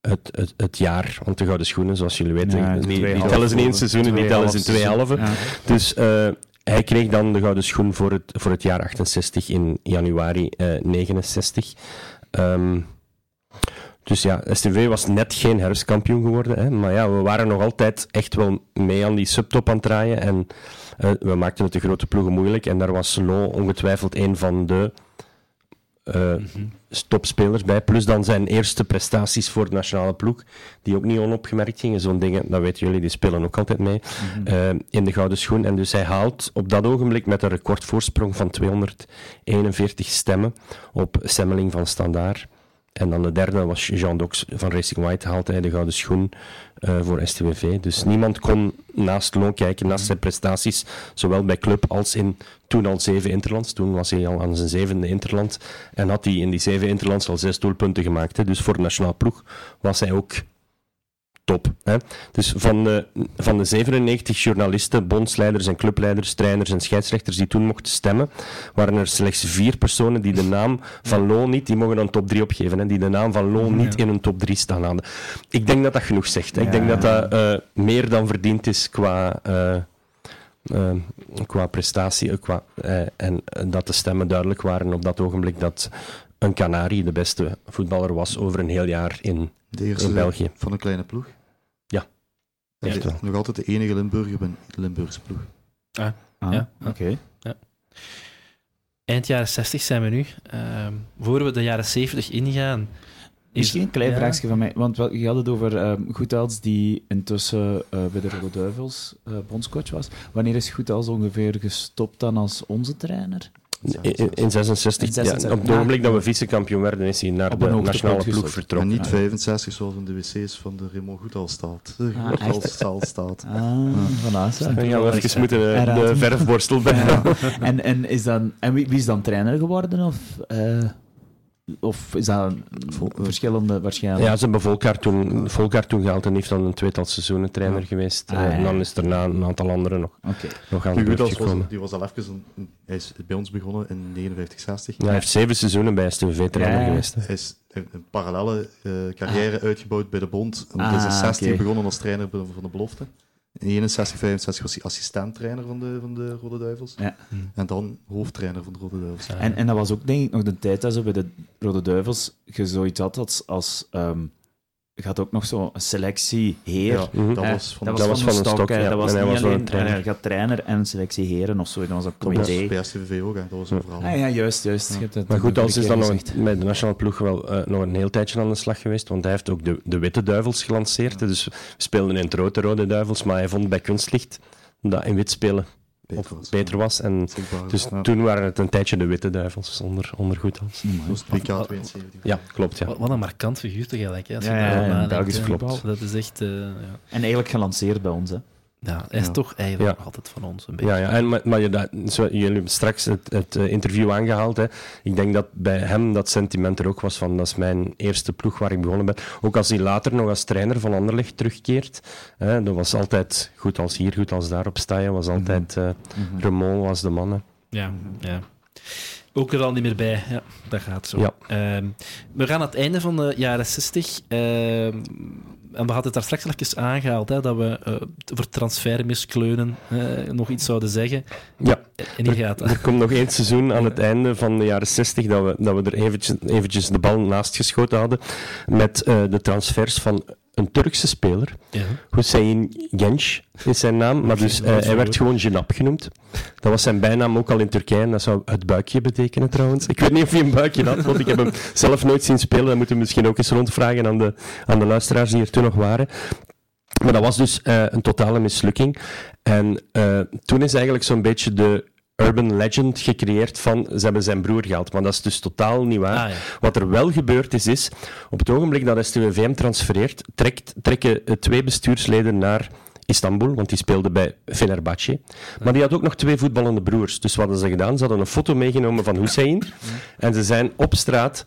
het, het, het, jaar. Want de gouden schoenen, zoals jullie weten, ja, niet, niet alles in één seizoen, niet alles in twee halven. Dus uh, hij kreeg dan de gouden schoen voor het, voor het jaar 68 in januari uh, 69. Um, dus ja, STV was net geen herfstkampioen geworden. Hè, maar ja, we waren nog altijd echt wel mee aan die subtop aan het draaien. En uh, we maakten het de grote ploegen moeilijk. En daar was Lo ongetwijfeld een van de uh, topspelers bij. Plus dan zijn eerste prestaties voor de nationale ploeg, die ook niet onopgemerkt gingen. Zo'n dingen, dat weten jullie, die spelen ook altijd mee. uh, in de gouden schoen. En dus hij haalt op dat ogenblik met een recordvoorsprong van 241 stemmen op Semmeling van Standaard. En dan de derde was Jean Dox van Racing White, haalde hij de gouden schoen uh, voor STWV. Dus niemand kon naast Loon kijken, naast zijn prestaties, zowel bij club als in toen al zeven interlands. Toen was hij al aan zijn zevende interland en had hij in die zeven interlands al zes doelpunten gemaakt. Hè. Dus voor de nationale ploeg was hij ook top. Hè? Dus van de, van de 97 journalisten, bondsleiders en clubleiders, trainers en scheidsrechters die toen mochten stemmen, waren er slechts vier personen die de naam van Loon niet, die mogen een top 3 opgeven, hè, die de naam van Loon niet in een top 3 staan hadden. Ik denk dat dat genoeg zegt. Hè? Ik denk dat dat uh, meer dan verdiend is qua... Uh, uh, qua prestatie qua, en dat de stemmen duidelijk waren op dat ogenblik dat een Canari de beste voetballer was over een heel jaar in, in België. Van een kleine ploeg? Ja. Echt nog altijd de enige Limburger bij de Limburgse ploeg. Ah, ah ja. Oké. Ja. Eind jaren 60 zijn we nu. Uh, voor we de jaren 70 ingaan. Misschien een klein ja. vraagje van mij, want je had het over Goethals die intussen uh, bij de Rode Duivels uh, bondscoach was. Wanneer is Goethals ongeveer gestopt dan als onze trainer? In, in 66, Ja, op het ogenblik dat we vice-kampioen werden, is hij naar de nationale ploeg vertrokken. En niet 65 zoals in de wc's van de Remo Goethals staat. Ah, Goethals staat. Ah, voilà. Dan gaan we even moeten de verfborstel bij. en, en, is dan, en wie, wie, is dan trainer geworden? Of, uh, of is dat verschillende waarschijnlijk? Ja, ze hebben Volkaart toen, Volkaart toen gehaald en heeft dan een tweetal seizoenen trainer ja. geweest. Ah, en dan is er na een aantal anderen nog, okay. nog aan de beurt gekomen. Was, die was al even, een, hij is bij ons begonnen in 59, 60. Ja, hij heeft zeven seizoenen bij STV trainer ja, geweest. Hij is een parallele uh, carrière ah. uitgebouwd bij de Bond. Ah, hij is in 60 okay. begonnen als trainer van de belofte. In 61, 65 was hij assistent-trainer van de, van de Rode Duivels. Ja. En dan hoofdtrainer van de Rode Duivels. En, en dat was ook denk ik nog de tijd dat ze bij de Rode Duivels je zoiets had als... als um, je had ook nog zo'n selectie heer. Ja, dat was van, dat was van, van, stok. Ja. Dat was niet was alleen trainer. Gaat trainer en selectie heren of zo. Dat was een comité. Dat was bij ook, hè. dat was een verhaal. Ah, ja, juist, juist. Ja. Maar goed, als is dan nog een, met de nationale ploeg wel uh, nog een heel tijdje aan de slag geweest, want hij heeft ook de, de Witte Duivels gelanceerd. Dus we speelden in het Rode Rode Duivels, maar hij vond bij Kunstlicht dat in wit spelen beter was. Beter was. En dus toen waren het een tijdje de Witte Duivels onder, onder Goethals. Ja, klopt. Ja. Wat, een markant figuur tegelijk. Hè, als ja, je ja, Belgisch klopt. Dat is echt... Uh, ja. En eigenlijk gelanceerd bij ons, hè. Ja, is toch eigenlijk ja. altijd van ons een beetje. Ja, ja. En, maar, maar je, dat, zo, jullie hebben straks het, het uh, interview aangehaald. Hè. Ik denk dat bij hem dat sentiment er ook was van dat is mijn eerste ploeg waar ik begonnen ben. Ook als hij later nog als trainer van Anderlecht terugkeert. Hè, dat was altijd goed als hier, goed als daar op staan. was altijd uh, mm -hmm. Remon was de man. Ja, ja. Ook er al niet meer bij. Ja, dat gaat zo. Ja. Uh, we gaan aan het einde van de jaren 60. Uh, en we hadden het daar straks al even aangehaald, hè, dat we uh, voor transfermiskleunen nog iets zouden zeggen. Ja, en hier gaat dat. Er, komt nog één seizoen aan het einde van de jaren 60 dat we, dat we er eventjes, eventjes de bal naast geschoten hadden met de transfers van een Turkse speler. Ja. Hussein Genç is zijn naam, maar dus, uh, hij werd gewoon Genap genoemd. Dat was zijn bijnaam ook al in Turkije en dat zou het buikje betekenen trouwens. Ik weet niet of hij een buikje had, want ik heb hem zelf nooit zien spelen. Dat moeten we misschien ook eens rondvragen aan de, aan de luisteraars die er toen nog waren. Maar dat was dus uh, een totale mislukking. En uh, toen is eigenlijk zo'n beetje de urban legend gecreëerd van ze hebben zijn broer gehaald. Maar dat is dus totaal niet waar. Ah, Wat er wel gebeurd is, is op het ogenblik dat STWV hem transfereert, trekt, trekken twee bestuursleden naar Istanbul, want die speelde bij Fenerbahce. Maar die had ook nog twee voetballende broers. Dus wat hadden ze gedaan? Ze hadden een foto meegenomen van Hussein en ze zijn op straat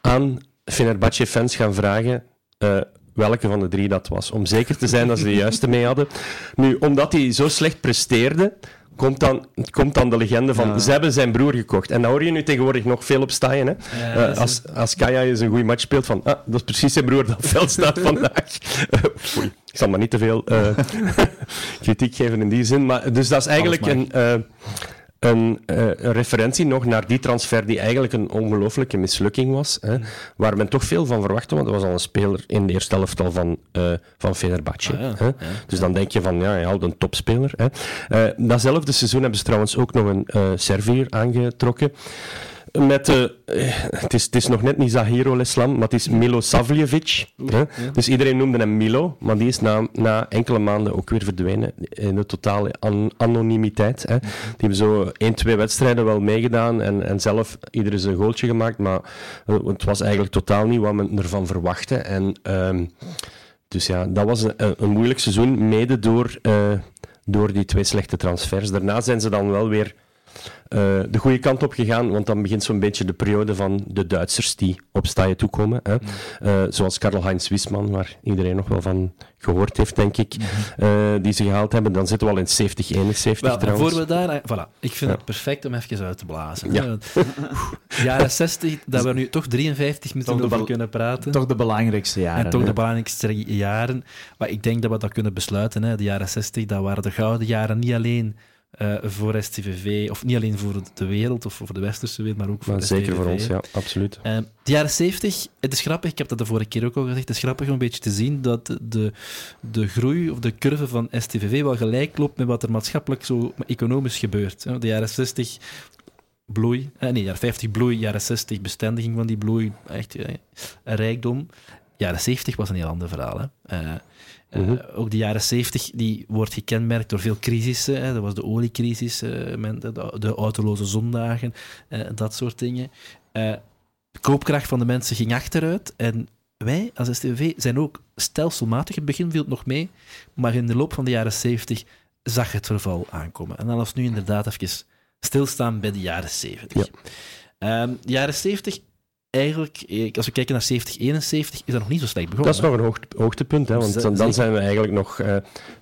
aan Fenerbahce-fans gaan vragen... Uh, welke van de drie dat was. Om zeker te zijn dat ze de juiste mee hadden. Nu, omdat hij zo slecht presteerde, komt dan, komt dan de legende van ze hebben zijn broer gekocht. En dan hoor je nu tegenwoordig nog veel op staan. Hè? Uh, als, als Kaya eens een goede match speelt, van ah, dat is precies zijn broer dat veld staat vandaag. Uh, ik zal maar niet te veel uh, kritiek geven in die zin. Maar, dus dat is eigenlijk een een, uh, een, referentie nog naar die transfer die eigenlijk een ongelooflijke mislukking was. Hè, mm. waar men toch veel van verwachtte, want dat was al een speler in de eerste helft al van, uh, van Fenerbahce. Ah, hè. Dus dan denk je van, ja, je haalt een topspeler. Hè. Uh, datzelfde seizoen hebben ze trouwens ook nog een Servier aangetrokken. Met, uh, het, is, het is nog net niet Zahiro Leslam, maar het is Milo Savljevic. Dus iedereen noemde hem Milo, maar die is na, na enkele maanden ook weer verdwenen in de totale an anonimiteit. Hè. Die hebben zo één, twee wedstrijden wel meegedaan en, en zelf iedereen zijn goaltje gemaakt, maar uh, het was eigenlijk totaal niet wat men ervan verwachtte. En, uh, dus ja, dat was een, een moeilijk seizoen, mede door, uh, door die twee slechte transfers. Daarna zijn ze dan wel weer uh, de goede kant op gegaan, want dan begint zo'n beetje de periode van de Duitsers die op staaien toekomen. Hè. Uh, zoals Karl-Heinz Wisman, waar iedereen nog wel van gehoord heeft, denk ik, uh, die ze gehaald hebben. Dan zitten we al in 70, 71 well, trouwens. Voor we daar... Voilà, ik vind ja. het perfect om even uit te blazen. Ja. jaren 60, dat we nu toch 53 minuten over kunnen praten. Toch de belangrijkste jaren. En toch de belangrijkste jaren. Maar ik denk dat we dat kunnen besluiten. Hè. De jaren 60, dat waren de gouden jaren niet alleen uh, voor STVV, of niet alleen voor de wereld of voor de westerse wereld, maar ook voor maar Zeker voor ons, ja, absoluut. Uh, de jaren 70, het is grappig, ik heb dat de vorige keer ook al gezegd, het is grappig om een beetje te zien dat de, de groei of de curve van STVV wel gelijk loopt met wat er maatschappelijk zo economisch gebeurt. De jaren 60 bloei, eh, nee, jaren 50 bloei, jaren 60 bestendiging van die bloei, echt eh, rijkdom. Jaren 70 was een heel ander verhaal. Hè. Uh, uh, Ook de jaren 70 die wordt gekenmerkt door veel crisissen. Hè. Dat was de oliecrisis, de, de autoloze zondagen, dat soort dingen. de koopkracht van de mensen ging achteruit. En wij als STV zijn ook stelselmatig, het begin viel het nog mee, maar in de loop van de jaren 70 zag het verval aankomen. En dan was nu inderdaad even stilstaan bij de jaren 70. Ja. Um, de jaren 70 eigenlijk, eh, als we kijken naar 70, 71, is dat nog niet zo slecht begonnen. Dat is nog een hoog, hoogtepunt, hè, want dan, dan, zijn we eigenlijk nog, uh,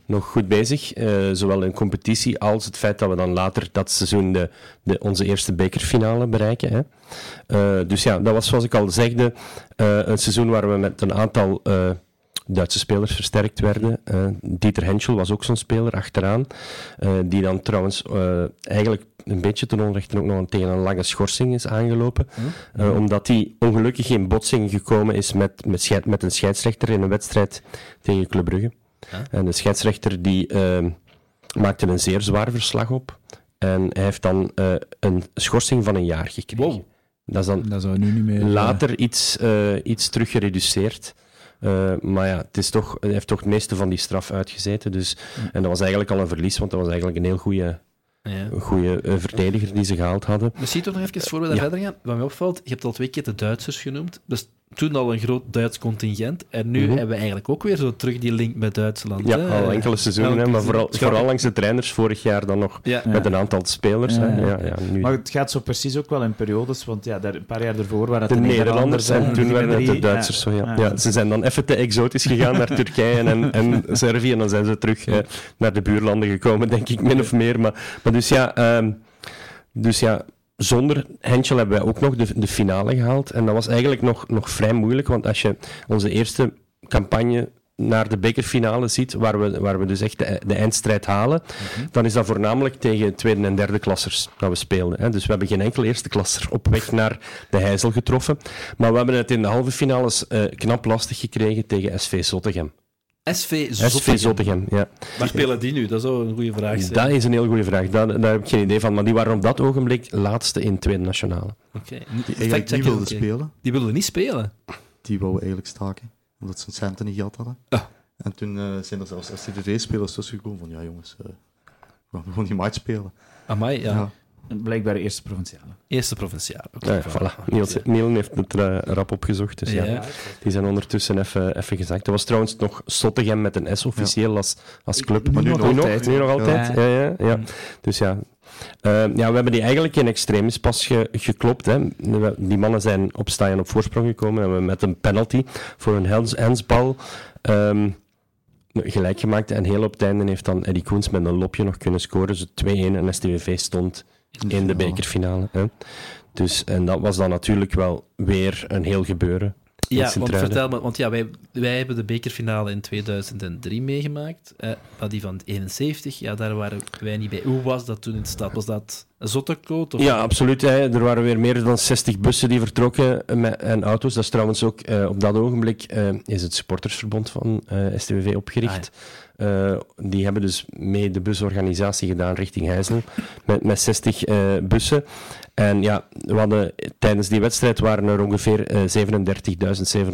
nog goed bezig. Uh, zowel in competitie als het feit dat we dan later dat seizoen de, de, onze eerste bekerfinale bereiken. Hè. Uh, dus ja, dat was zoals ik al zegde, een seizoen waar we met een aantal Duitse spelers versterkt werden. Uh, Dieter Henschel was ook zo'n speler achteraan, uh, die dan trouwens uh, eigenlijk een beetje ten onrechte ook nog tegen een lange schorsing is aangelopen. Hm? omdat hij ongelukkig in botsing gekomen is met, met, met, een scheidsrechter in een wedstrijd tegen Club Brugge. En de scheidsrechter die ehm, maakte een zeer zwaar verslag op. En hij heeft dan een schorsing van een jaar gekregen. Dat is dan dat zou nu niet meer, later iets, iets terug gereduceerd. Uh, maar ja, het is toch, hij heeft toch het meeste van die straf uitgezeten. Dus, En dat was eigenlijk al een verlies, want dat was eigenlijk een heel goede ja. goede uh, verdediger die ze gehaald hadden. Misschien toch nog even voor we daar verder gaan. Wat mij opvalt, je hebt al twee keer de Duitsers genoemd. Dus toen al een groot Duits contingent. En nu mhm. hebben we eigenlijk ook weer zo terug die link met Duitsland. Ja, al enkele seizoenen, maar vooral, vooral langs de trainers. Vorig jaar dan nog met een aantal spelers. Ja, ja, nu... Maar het gaat zo precies ook wel in periodes, want ja, daar, een paar jaar ervoor waren het de, de Nederlanders en toen werden het de Duitsers. Zo, ja. Ja. ze zijn dan even te exotisch gegaan naar Turkije en, en Servië en dan zijn ze terug uh, naar de buurlanden gekomen, denk ik, min of meer. Maar, maar dus ja... Um, dus ja, zonder Henschel hebben wij ook nog de, de finale gehaald. En dat was eigenlijk nog, nog vrij moeilijk, want als je onze eerste campagne naar de bekerfinale ziet, waar we, waar we dus echt de, de eindstrijd halen, mhm. dan is dat voornamelijk tegen tweede en derde klassers dat we speelden. Hè. Dus we hebben geen enkel eerste klasser op weg naar de Heizel getroffen. Maar we hebben het in de halve finales uh, knap lastig gekregen tegen SV Zottegem. SV Zottegem. SV Zottegem, ja. Waar spelen die nu? Dat is ook een goede vraag. Dat is een heel goede vraag. Daar, daar heb ik geen idee van. Maar die waren op dat ogenblik laatste in tweede nationale. Oké. Die eigenlijk niet wilden spelen. Die wilden niet spelen? Die wouden eigenlijk staken. Omdat ze hun centen niet gehad hadden. Ah. En toen uh, zijn er zelfs STDV-spelers tussen gekomen van ja jongens, uh, we gaan gewoon die match spelen. Amai, ja. ja. Blijkbaar eerste provinciale. Eerste provinciale. Okay, ja, voilà. Niels, Nielen heeft het uh, rap opgezocht, dus ja. ja. Die zijn ondertussen even, even gezakt. Er was trouwens nog Sottegem met een S officieel als, als club. Maar nu, nog, altijd. Nu nog altijd. Ja. Ja, ja, mm. Dus ja. Uh, ja, we hebben die eigenlijk in extremis pas ge, geklopt. Hè. Die mannen zijn op staan op voorsprong gekomen en we met een penalty voor een handsbal um, gelijk gemaakt. En heel op het einde heeft dan Eddie Koens met een lopje nog kunnen scoren. Dus 2-1 en STVV stond in de bekerfinale. Hè. Dus, en dat was dan natuurlijk wel weer een heel gebeuren. Ja, want vertel me, want ja, wij, wij hebben de bekerfinale in 2003 meegemaakt. Eh, die van 71, ja, daar waren wij niet bij. Hoe was dat toen in de stad? Was dat een? Ja, absoluut. Hè. Er waren weer meer dan 60 bussen die vertrokken met, en auto's. Dat is trouwens ook uh, op dat ogenblik uh, is het supportersverbond van STWV opgericht. Ah, uh, die hebben dus mee de busorganisatie gedaan richting Heijzel met, met 60 uh, bussen. En ja, we hadden, tijdens die wedstrijd waren er ongeveer uh,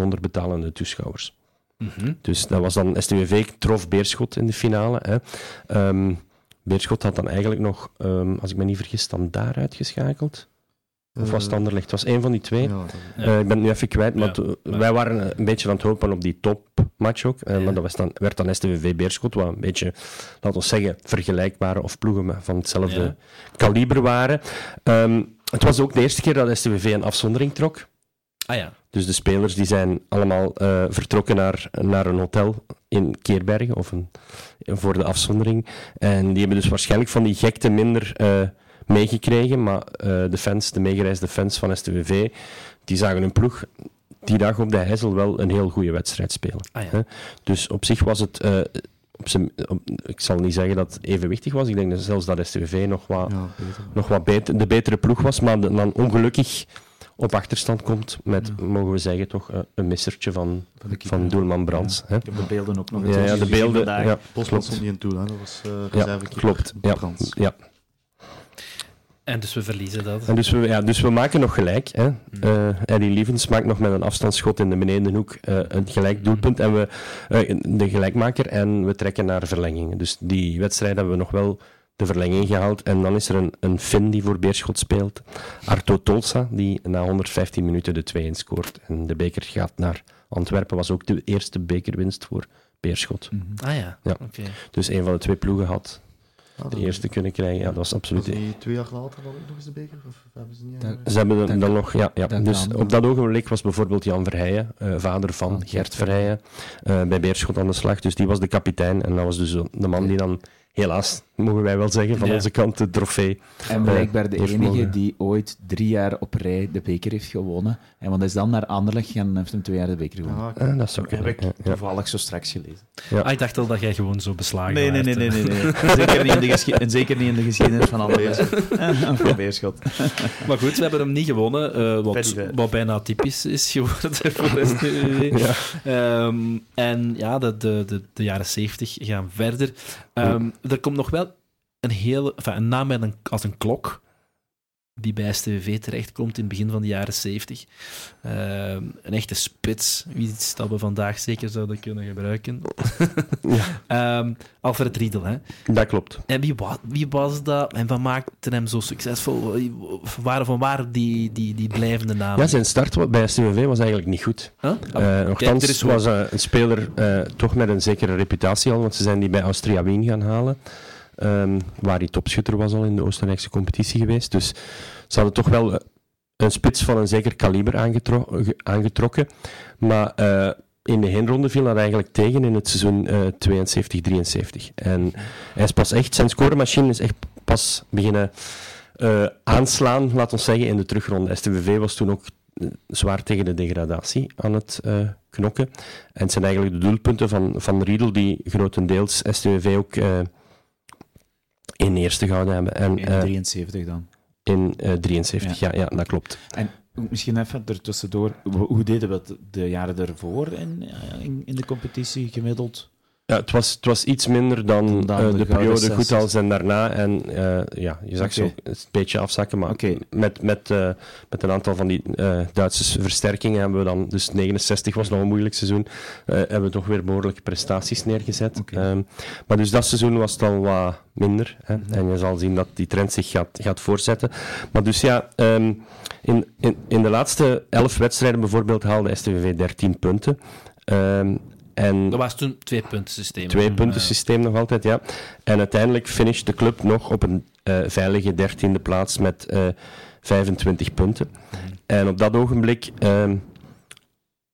37.700 betalende toeschouwers. Mm -hmm. Dus dat was dan STWV trof Beerschot in de finale. Hè. Um, Beerschot had dan eigenlijk nog, um, als ik me niet vergis, dan daar uitgeschakeld. Of was het eh, Anderlecht? Het was één van die twee. Ja, uh, ik ben het nu even kwijt, maar wij waren een beetje aan het hopen op die topmatch ook. Uh, maar dat was dan, werd dan STVV Beerschot, wat een beetje, laten we zeggen, vergelijkbare of ploegen van hetzelfde kaliber waren. Um, het was ook de eerste keer dat STVV een afzondering trok. Ah ja. Dus de spelers die zijn allemaal uh, vertrokken naar, naar een hotel in Keerbergen of een, voor de afzondering. En die hebben dus waarschijnlijk van die gekte minder meegekregen. Maar uh, de fans, de meegereisde fans van STVV, die zagen hun ploeg die dag op de IJssel wel een heel goede wedstrijd spelen. Ah, ja. Dus op zich was het uh, op zijn, ik zal niet zeggen dat het evenwichtig was. Ik denk dat zelfs dat STV nog wat, nog wat beter, de betere ploeg was, maar dan ongelukkig op achterstand komt met, mogen we zeggen, toch uh, een missertje van, van, van doelman Brands. Ja. Ik heb de beelden ook nog eens ja, ja, de beelden. Ja, Postman stond niet in toe, hè. dat was uh, ja, klopt. Ja, Brands. Ja. En dus we verliezen dat. En dus, we, ja, dus we maken nog gelijk. Hè. Uh, Eddie Lievens maakt nog met een afstandsschot in de benedenhoek uh, een gelijk doelpunt. En we, uh, de gelijkmaker en we trekken naar verlengingen. Dus die wedstrijd hebben we nog wel de verlenging gehaald. En dan is er een, een Fin die voor Beerschot speelt. Arto Tolsa, die na 115 minuten de 2-1 scoort. En de beker gaat naar Antwerpen. Was ook de eerste bekerwinst voor Beerschot. Mm -hmm. Ah ja, ja. Dus een van de twee ploegen had ah, de eerste kunnen krijgen. Ja, dat was absoluut... Was die twee jaar later dan nog eens de beker? Of hebben ze niet... Ze hebben dan, dan nog, ja. ja. Dus op dat ogenblik was bijvoorbeeld Jan Verheijen, uh, vader van ah, Gert Verheijen, uh, bij Beerschot aan de slag. Dus die was de kapitein en dat was dus de man die dan helaas, mogen wij wel zeggen, van onze kant de trofee. En blijkbaar de enige die ooit drie jaar op rij de beker heeft gewonnen. En want is dan naar Anderlecht gegaan en heeft hem twee jaar de beker gewonnen. Ah, ah dat zou kunnen. Heb ik toevallig zo straks gelezen. Ah, ik dacht al dat jij gewoon zo beslagen nee, nee, nee, nee, nee, nee. zeker, niet in de en zeker niet in de geschiedenis van Anderlecht. van Beerschot. maar goed, we hebben hem niet gewonnen, uh, wat, wat bijna typisch is geworden voor de ja. Um, en ja, de, de, de, de jaren zeventig gaan verder. Um, er komt nog wel een, hele, enfin, een naam met een, als een klok die bij STV terechtkomt in het begin van de jaren 70. Uh, ehm, een echte spits, iets dat we vandaag zeker zouden kunnen gebruiken. ja. um, Alfred Riedel, hè? Dat klopt. En wie, was, wie was dat en wat maakte hem zo succesvol? Waar, van waar die, die, die blijvende naam? Ja, zijn start bij STV was eigenlijk niet goed. Huh? Uh, was een speler uh, toch met een zekere reputatie al, want ze zijn die bij Austria Wien gaan halen. Um, waar hij topschutter was al in de Oostenrijkse competitie geweest. Dus ze hadden toch wel een spits van een zeker kaliber aangetro aangetrokken. Maar uh, in de heenronde viel dat eigenlijk tegen in het seizoen uh, 72-73. En hij is pas echt, zijn scoremachine is echt pas beginnen aanslaan, laat ons zeggen, in de terugronde. STVV was toen ook zwaar tegen de degradatie aan het knokken. En het zijn eigenlijk de doelpunten van, van Riedel die grotendeels STVV ook uh, in eerste gehouden hebben. En, in 73 uh, dan? In 73, ja. ja. Ja, dat klopt. En misschien even ertussendoor, hoe deden we het de jaren ervoor in, in, in de competitie gemiddeld? Ja, het was, het was iets minder dan, dan uh, de, periode goed als en daarna. En uh, ja, je zag okay. zo een beetje afzakken. Maar okay. met, met, uh, met een aantal van die Duitse versterkingen hebben we dan, dus 69 was nog een moeilijk seizoen, hebben we toch weer behoorlijke prestaties neergezet. Okay. Um, maar dus dat seizoen was het al wat minder. Hè. -hmm. En je zal zien dat die trend zich gaat, gaat voortzetten. Maar dus ja, um, in, in, in de laatste elf wedstrijden bijvoorbeeld haalde STVV 13 punten. Um, en dat was toen twee punten systeem. Twee punten systeem nog altijd, ja. En uiteindelijk finisht de club nog op een uh, veilige dertiende plaats met uh, eh, 25 punten. Mm. En op dat ogenblik uh,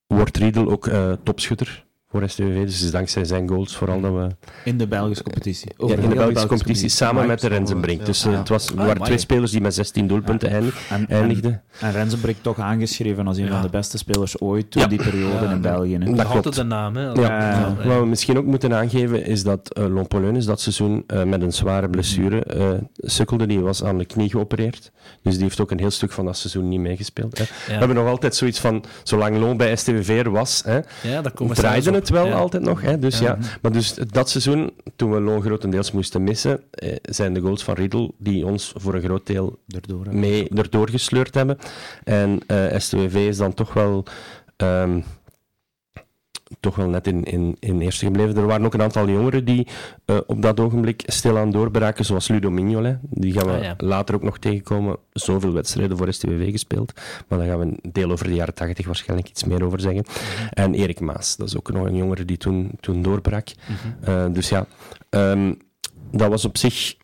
wordt Riedel ook uh, topschutter voor STVV. Dus is dankzij zijn goals vooral dat we... In de Belgische competitie? Ja, in de, de Belgische competitie, samen met de Rensenbrink. Dus uh, het was, ah, waren twee spelers die met 16 doelpunten ja. eindigden. En, en Rensenbrink toch aangeschreven als een van de beste spelers ooit toen die periode in België. Hè. Dat klopt. de naam. Hè, ja. Wat we misschien ook moeten aangeven is dat uh, Lompoleunis dat seizoen uh, met een zware blessure uh, sukkelde. Die was aan de knie geopereerd. Dus die heeft ook een heel stuk van dat seizoen niet meegespeeld. Hè. We hebben nog altijd zoiets van, zolang Loon bij STVV er was, hè, ja, dat draaiden het wel altijd nog. Hè, dus, ja. Maar dus dat seizoen, toen we Loon grotendeels moesten missen, eh, zijn de goals van Riedel die ons voor een groot deel erdoor, mee erdoor gesleurd hebben. En uh, STWV is dan toch wel... Um, toch wel net in, in, in eerste gebleven. Er waren ook een aantal jongeren die uh, op dat ogenblik stilaan doorbraken, zoals Ludo Mignolet. Die gaan we ah, ja. later ook nog tegenkomen. Zoveel wedstrijden voor STWV gespeeld. Maar daar gaan we een deel over de jaren 80 waarschijnlijk iets meer over zeggen. -hmm. En Erik Maas, dat is ook nog een jongere die toen, toen doorbrak. -hmm. uh, dus ja, um, dat was op zich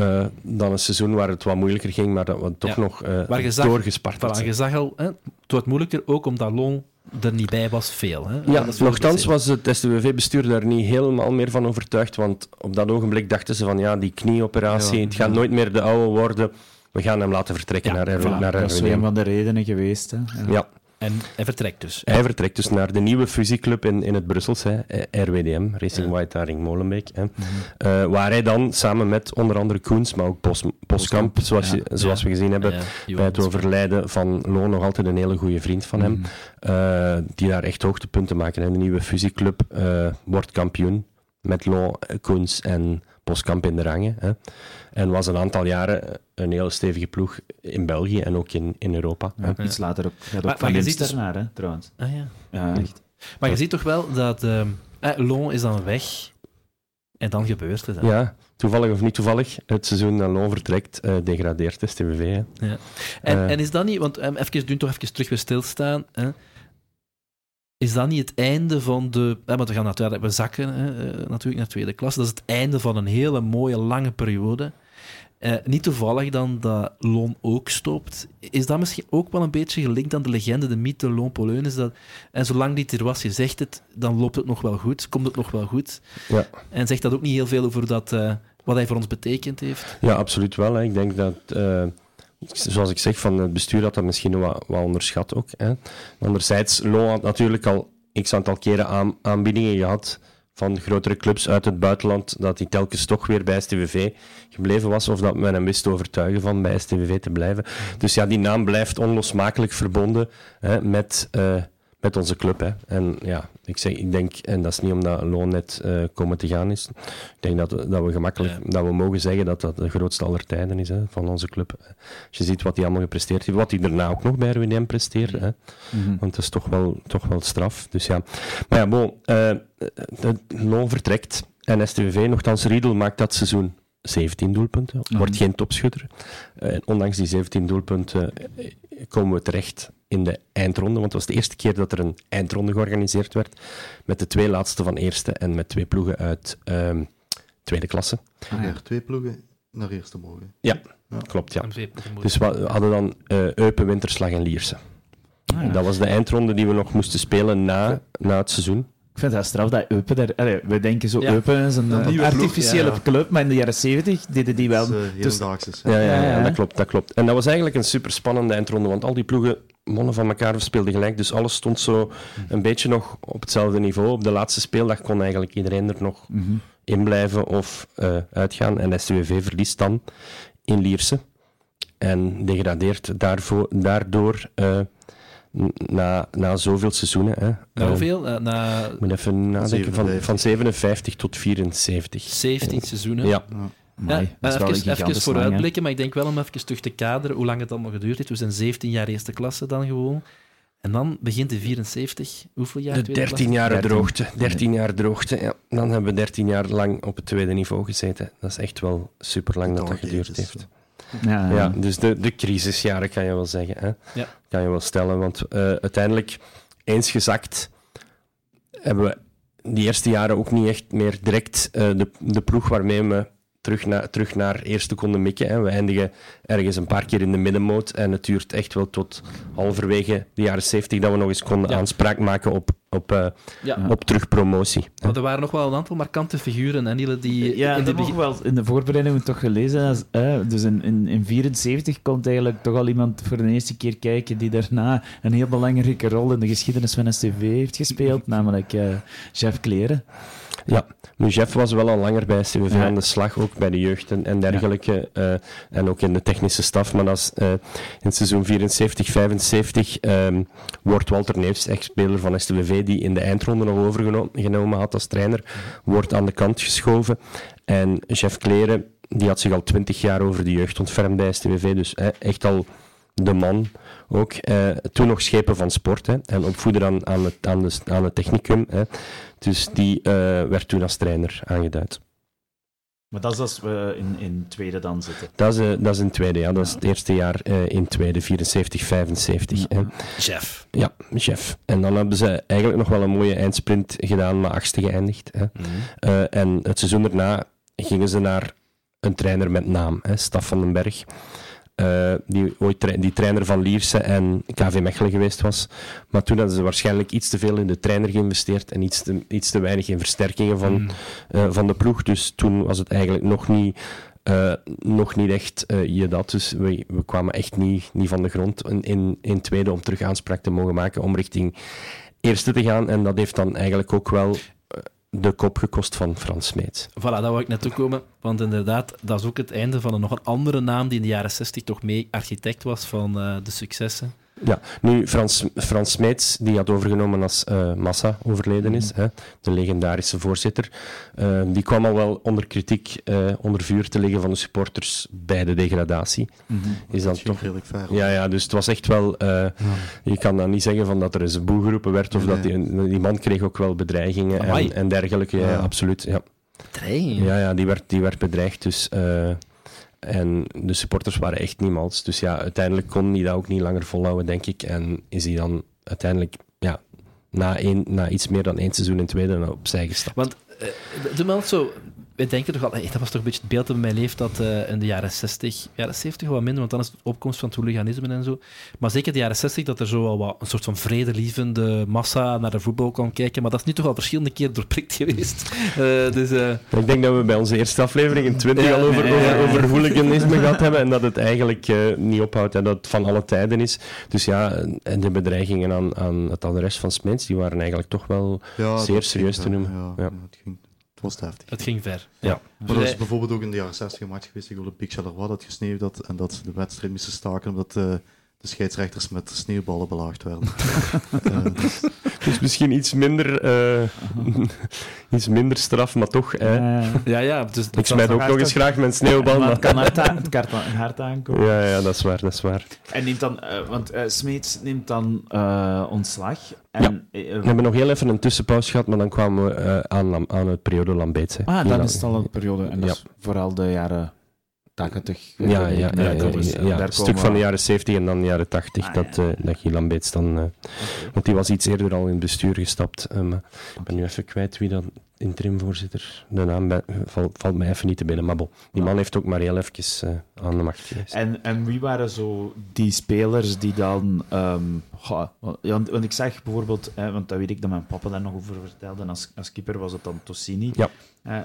uh, dan een seizoen waar het wat moeilijker ging, maar dat we toch ja. nog uh, doorgespart voilà, Je zag al, hè, het wordt moeilijker ook omdat Long er niet bij was veel. Hè? Ja, nogthans was het STWV-bestuur daar niet helemaal meer van overtuigd, want op dat ogenblik dachten ze van ja, die knieoperatie, ja, het gaat nooit meer de oude worden, we gaan hem laten vertrekken ja, naar, voilà, naar Dat is een van de redenen geweest. Hè? ja. En hij vertrekt dus? Hij vertrekt dus naar de nieuwe fusieclub in, in het Brusselse, RWDM, Racing White Haring Molenbeek. Hè. Mhm. waar hij dan samen met onder andere Koens, maar ook Bos, Boskamp, zoals, je, zoals we gezien hebben bij het overlijden van Loon, nog altijd een hele goede vriend van hem, mhm. die daar echt hoogtepunten maken. En de nieuwe fusieclub wordt kampioen met Loon, Koens en Boskamp in de rangen. Hè. En was een aantal jaren een hele stevige ploeg in België en ook in, in Europa. Ja, iets later ook, gaat ook van Linster dus... naar, hè, trouwens. Ah ja. Ja, echt. Maar je ziet toch wel dat uh, eh, Lon is dan weg en dan gebeurt het. Ja, toevallig of niet toevallig, het seizoen dat Lon vertrekt, uh, degradeert de STVV. Ja. En, uh, en is dat niet, want um, even, doen toch even terug weer stilstaan. Hè? is dat niet het einde van de. Hè, want we gaan natuurlijk, we zakken hè, eh, natuurlijk naar tweede klas. Dat is het einde van een hele mooie lange periode. Eh, niet toevallig dan dat Loon ook stopt. Is dat misschien ook wel een beetje gelinkt aan de legende, de mythe Loon Poleun? Is dat, en zolang die er was, je zegt het, dan loopt het nog wel goed, komt het nog wel goed. Ja. En zegt dat ook niet heel veel over dat, uh, wat hij voor ons betekend heeft? Ja, absoluut wel. Hè. Ik denk dat. Uh zoals ik zeg, van het bestuur had dat misschien wat, wat onderschat ook. Hè. Anderzijds, Lo had natuurlijk al x aantal keren aan, aanbiedingen gehad van grotere clubs uit het buitenland, dat hij telkens toch weer bij STVV gebleven was, of dat men hem wist te overtuigen van bij STVV te blijven. Dus ja, die naam blijft onlosmakelijk verbonden hè, met, uh, met onze club. Hè. En ja, ik, zeg, ik denk, en dat is niet omdat Loon net uh, komen te gaan is, ik denk dat, dat we gemakkelijk dat we mogen zeggen dat dat de grootste aller tijden is hè, van onze club. Als je ziet wat hij allemaal gepresteerd heeft, wat hij daarna ook nog bij RWDM presteert, hè. Mm -hmm. want dat is toch wel, toch wel straf. Dus ja. Maar ja, bon, uh, Loon vertrekt en STVV, nogthans Riedel maakt dat seizoen 17 doelpunten, wordt mhm. geen topschutter. Uh, ondanks die 17 doelpunten komen we terecht in de eindronde. Want het was de eerste keer dat er een eindronde georganiseerd werd. Met de twee laatste van eerste en met twee ploegen uit um, tweede klasse. Ah, ja. Twee ploegen naar eerste mogen. Ja, ja. klopt. Ja. Dus we hadden dan uh, Eupen, Winterslag en Lierse. Ah, ja. Dat was de eindronde die we nog moesten spelen na, na het seizoen. Ik vind dat straf dat Eupen daar... Allee, we denken zo, ja. Eupen is een, een artificiële ploeg, ja, club, maar in de jaren 70 deden die wel... Dus, ja, ja, ja, dat klopt, dat klopt. En dat was eigenlijk een super spannende eindronde, want al die ploegen monnen van elkaar speelden gelijk, dus alles stond zo een beetje nog op hetzelfde niveau. Op de laatste speeldag kon eigenlijk iedereen er nog mm -hmm. in blijven of uh, uitgaan. En STWV verliest dan in Lierse en degradeert daarvoor, daardoor... Uh, na, na zoveel seizoenen. Hè. Na hoeveel? Uh, na... Ik moet even nadenken. Van, van 57 tot 74. 17 seizoenen? Ja. ja. ja even, even vooruitblikken, maar ik denk wel om even terug te kaderen hoe lang het allemaal geduurd heeft. We zijn 17 jaar eerste klasse dan gewoon. En dan begint de 74. Hoeveel jaar? De 13 jaar droogte. 13 jaar droogte, ja. Dan hebben we 13 jaar lang op het tweede niveau gezeten. Dat is echt wel super lang dat dat geduurd heeft. Ja, ja, dus de, de crisisjaren kan je wel zeggen. Hè? Ja. Kan je wel stellen. Want uh, uiteindelijk, eens gezakt, hebben we die eerste jaren ook niet echt meer direct uh, de, de ploeg waarmee we terug, na, terug naar eerste konden mikken. Hè. We eindigen ergens een paar keer in de middenmoot en het duurt echt wel tot halverwege de jaren 70 dat we nog eens konden aanspraak maken op, op, uh, ja. op terugpromotie. Maar er waren nog wel een aantal markante figuren. En die, die ja, in de, begin... wel in de voorbereiding toch gelezen. Als, uh, dus in 1974 in, komt eigenlijk toch al iemand voor de eerste keer kijken die daarna een heel belangrijke rol in de geschiedenis van STV heeft gespeeld, namelijk uh, Jeff Kleren. Ja, nu Jeff was wel al langer bij STVV aan de slag, ook bij de jeugd en, en dergelijke. Uh, en ook in de technische staf. Maar als, uh, in seizoen 74, 75 um, wordt Walter Neefs, ex-speler van STVV, die in de eindronde nog overgenomen had als trainer, wordt aan de kant geschoven. En Jeff Kleren, die had zich al twintig jaar over de jeugd ontfermd bij STVV. Dus echt al de man ook. Uh, toen nog schepen van sport hè, en opvoeder aan, aan, het, aan, de, aan het technicum. Hè. Dus die uh, werd toen als trainer aangeduid. Maar dat is als we in, in tweede dan zitten? Dat is, uh, dat is in tweede, ja. Dat is het eerste jaar in tweede, 74, 75. Ja. Chef. Ja, chef. En dan hebben ze eigenlijk nog wel een mooie eindsprint gedaan, maar achtste geëindigd. Hè. Mm en het seizoen daarna gingen ze naar een trainer met naam, hè, Staf van den Berg. Uh, die ooit die trainer van Lierse en KV Mechelen geweest was. Maar toen hadden ze waarschijnlijk iets te veel in de trainer geïnvesteerd en iets te, iets te weinig in versterkingen van, mm. uh, van de ploeg. Dus toen was het eigenlijk nog niet nog niet echt je dat. Dus we, we kwamen echt niet, niet van de grond in, in, in tweede om terug aanspraak te mogen maken om richting eerste te gaan. En dat heeft dan eigenlijk ook wel de kop gekost van Frans Smeets. Voilà, daar wou ik naartoe komen. Want inderdaad, dat is ook het einde van een nog een andere naam die in de jaren 60 toch mee architect was van uh, de successen. Ja, nu Frans, Frans Smeets, die had overgenomen als uh, Massa overleden is, mhm. hè, de legendarische voorzitter, uh, die kwam al wel onder kritiek, uh, onder vuur te liggen van de supporters bij de degradatie. Mm -hmm. Is dat toch redelijk ver? Ja, ja, dus het was echt wel. Ja. Je kan dan niet zeggen van dat er eens boe geroepen werd, of nee. dat die, die, man kreeg ook wel bedreigingen en, en, dergelijke. Ja, ja, absoluut. Ja. Bedreigingen? Ja, ja die, werd, die werd bedreigd. Dus. En de supporters waren echt niemals. Dus ja, uiteindelijk kon hij dat ook niet langer volhouden, denk ik. En is hij dan uiteindelijk ja, na, een, na iets meer dan één seizoen in tweede opzij gestapt. Want uh, doe me zo we denken toch al, dat was toch een beetje het beeld dat bij mij leeft dat uh, in de jaren 60, jaren 70 wat minder, want dan is het opkomst van het hooliganisme en zo. Maar zeker de jaren 60 dat er zo al wat een soort van vredelievende massa naar de voetbal kan kijken. Maar dat is nu toch al verschillende keer doorprikt geweest. Uh, dus, uh... Ik denk dat we bij onze eerste aflevering in 20 al over, over, over hooliganisme gehad hebben en dat het eigenlijk niet ophoudt en dat het van alle tijden is. Dus ja, en de bedreigingen aan, aan het adres van Smits, die waren eigenlijk toch wel ja, zeer serieus te noemen. Ja, ja. Was heftig. Het ging ver. Ja. Maar dat is bijvoorbeeld ook in de jaren 60 een match geweest tegen Olympique Charleroi dat gesneeuwd had en dat de wedstrijd moesten staken omdat uh, de scheidsrechters met sneeuwballen belaagd werden. uh, dus... dus... misschien iets minder, uh, iets minder straf, maar toch. ja, ja. Dus ik smijt ook nog eens graag met sneeuwbal. maar het kan hard, aan, het kan hard aankomen. Ja, ja, dat is waar. Dat is waar. En neemt dan, want Smeets neemt dan ontslag. En, ja. we hebben nog heel even een tussenpauze gehad, maar dan kwamen we aan, aan het periode Lambeetse. Ah, dan is het al een periode. En dat is vooral de jaren 80. Ja, ja, ja, ja, een stuk van de jaren 70 en dan de jaren 80 ah, dat, uh, dat Gilan Beets dan... Want die was iets eerder al in het bestuur gestapt. Ik ben nu even kwijt wie dat interimvoorzitter... De naam valt, valt mij even niet te binnen. Maar bon, die man heeft ook maar heel even aan de macht geweest. En, en wie waren zo die spelers die dan... Um, ja, want ik zag bijvoorbeeld... want dat weet ik dat mijn papa daar nog over vertelde. Als, als keeper was het dan Tossini. Ja.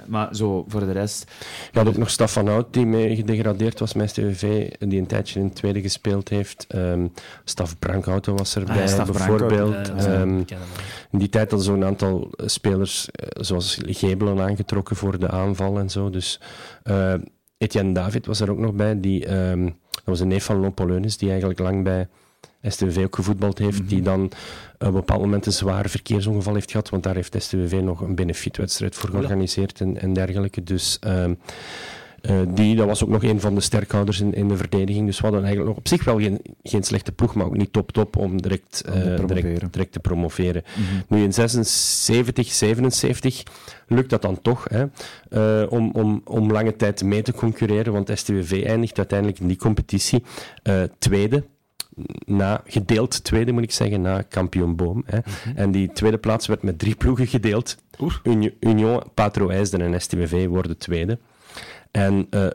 Maar zo voor de rest. Je had ook nog Staf van Hout, die mee gedegradeerd was met STVV, die een tijdje in het tweede gespeeld heeft. Um, Staf Brankhouten was erbij, ah, bijvoorbeeld. Um, in die tijd hadden ze een aantal spelers, uh, zoals Gebelen, aangetrokken voor de aanval en zo. Dus uh, Etienne David was er ook nog bij. Die, um, dat was een neef van Lopoleunis, die eigenlijk lang bij STVV ook gevoetbald heeft, die mhm. dan op een bepaald moment een zwaar verkeersongeval heeft gehad, want daar heeft STVV nog een benefietwedstrijd voor georganiseerd en, en dergelijke. Dus uh, uh, die, dat was ook nog een van de sterkhouders in, in de verdediging. Dus we hadden eigenlijk nog op zich wel geen, geen slechte ploeg, maar ook niet top-top om direct, uh, direct, direct, te promoveren. Mm -hmm. Nu in 76, 77 lukt dat dan toch hè, uh, om, om, om lange tijd mee te concurreren, want STVV eindigt uiteindelijk in die competitie tweede na, gedeeld tweede, moet ik zeggen, na kampioen Boom. Hè. Mhm. En die tweede plaats werd met drie ploegen gedeeld. Union, Union Patro IJsden en STVV worden tweede. En uh,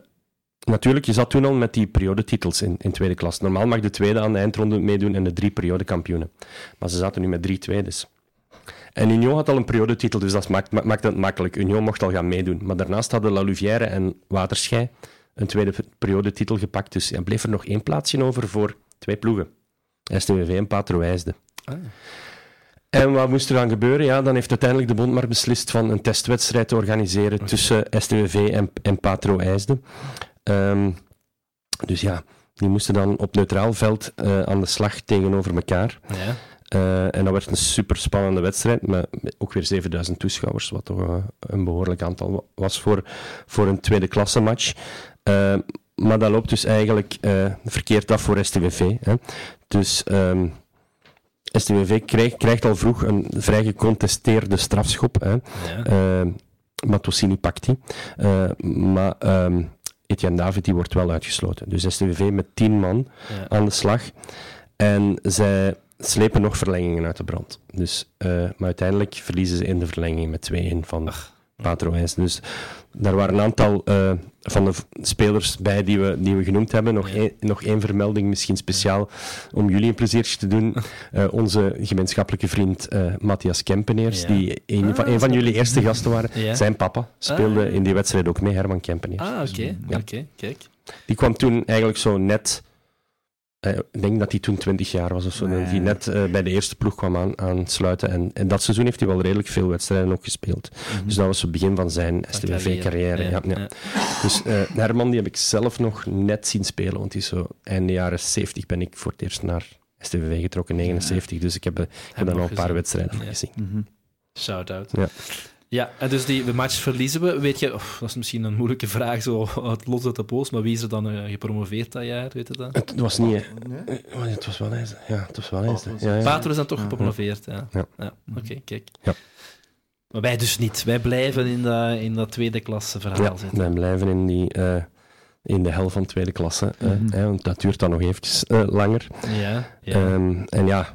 natuurlijk, je zat toen al met die periodetitels in, in tweede klas. Normaal mag de tweede aan de eindronde meedoen en de drie periodekampioenen. Maar ze zaten nu met drie tweedes. En Union had al een periodetitel, dus dat maakt, maakt het makkelijk. Union mocht al gaan meedoen. Maar daarnaast hadden La Louvière en Waterschei een tweede periodetitel gepakt. Dus er bleef er nog één plaatsje over voor Twee ploegen. STWV en Patro IJsde. Ah. En wat moest er dan gebeuren? Ja, dan heeft uiteindelijk de bond maar beslist van een testwedstrijd te organiseren tussen STWV en, en Patro IJsde. Um, dus ja, die moesten dan op neutraal veld uh, aan de slag tegenover elkaar. Ja. Uh, en dat werd een super spannende wedstrijd, met ook weer 7000 toeschouwers, wat toch uh, een behoorlijk aantal was voor, voor een tweede klasse match. Uh, maar dat loopt dus eigenlijk verkeerd af voor STWV. Hè. Dus um, STWV krijgt, krijgt, al vroeg een vrij gecontesteerde strafschop. Hè. Ja. Uh, Matosini pakt die. Uh, maar um, Etienne David die wordt wel uitgesloten. Dus STWV met tien man ja. aan de slag. En zij slepen nog verlengingen uit de brand. Dus, uh, maar uiteindelijk verliezen ze in de verlenging met 2-1 van. Dus daar waren een aantal uh, van de spelers bij die we, die we genoemd hebben. Nog, één, nog één vermelding, misschien speciaal om jullie een pleziertje te doen. Uh, onze gemeenschappelijke vriend uh, Matthias Kempeneers, ja. die een, ah, van, een van jullie eerste gasten waren. Ja. Zijn papa speelde ah. in die wedstrijd ook mee, Herman Kempeneers. Ah, oké. Okay. oké, kijk. Die kwam toen eigenlijk zo net eh, ik denk dat hij toen 20 jaar was of zo. Nee. Die net uh, bij de eerste ploeg kwam aan, aansluiten. En, en dat seizoen heeft hij wel redelijk veel wedstrijden ook gespeeld. Mm-hmm. Dus dat was het begin van zijn STVV-carrière. Ja, ja. ja. Dus uh, Herman die heb ik zelf nog net zien spelen. Want hij is zo einde jaren 70 ben ik voor het eerst naar STVV getrokken, 79. Dus ik heb, ik heb dan al een paar wedstrijden gezien. Mm-hmm. Shout-out. Ja. Ja, en dus die match verliezen we. Weet je, dat is misschien een moeilijke vraag, zo het los uit de poos, maar wie is er dan uh, gepromoveerd dat jaar, weet je dat? Het was niet... Nee? Oh, het was wel eens. Ja, het was wel eens. Oh, ja, ja. Pater is dan toch gepromoveerd, ja. ja. ja. Oké, kijk. Ja. Maar wij dus niet. Wij blijven in, de, in dat tweede klasse verhaal ja, zitten. wij blijven in die... Uh, in de hel van tweede klasse. Mm -hmm. want dat duurt dan nog eventjes uh, langer. Ja, ja. Um, en ja,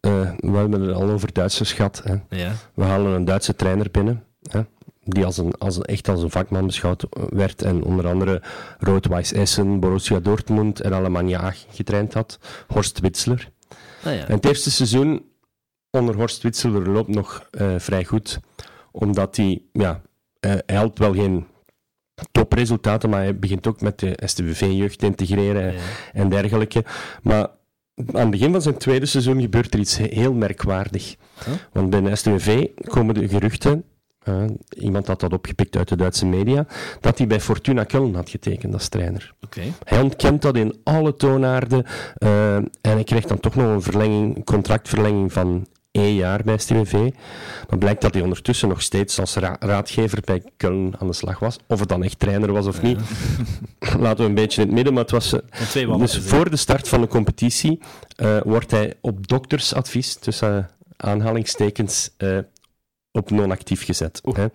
uh, we hebben het al over Duitsers gehad. Hè. Ja. We halen een Duitse trainer binnen, hè, die als een, als een, echt als een vakman beschouwd werd en onder andere Rood-Weiss Essen, Borussia Dortmund en Alemannia getraind had. Horst Witsler. Ah, ja. En het eerste seizoen onder Horst Witsler loopt nog uh, vrij goed, omdat hij, ja, uh, hij wel geen topresultaten, maar hij begint ook met de STVV-jeugd te integreren ja. en dergelijke. Maar aan het begin van zijn tweede seizoen gebeurt er iets heel merkwaardig. Want bij de STV komen de geruchten, uh, iemand had dat opgepikt uit de Duitse media, dat hij bij Fortuna Köln had getekend als trainer. Okay. Hij ontkent dat in alle toonaarden uh, en hij krijgt dan toch nog een verlenging, contractverlenging van één jaar bij STVV. Maar blijkt dat hij ondertussen nog steeds als raadgever bij Köln aan de slag was. Of het dan echt trainer was of niet. Laten we een beetje in het midden. Maar het was, uh, dus voor de start van de competitie uh, wordt hij op doktersadvies, tussen uh, aanhalingstekens, op non-actief gezet. Hè.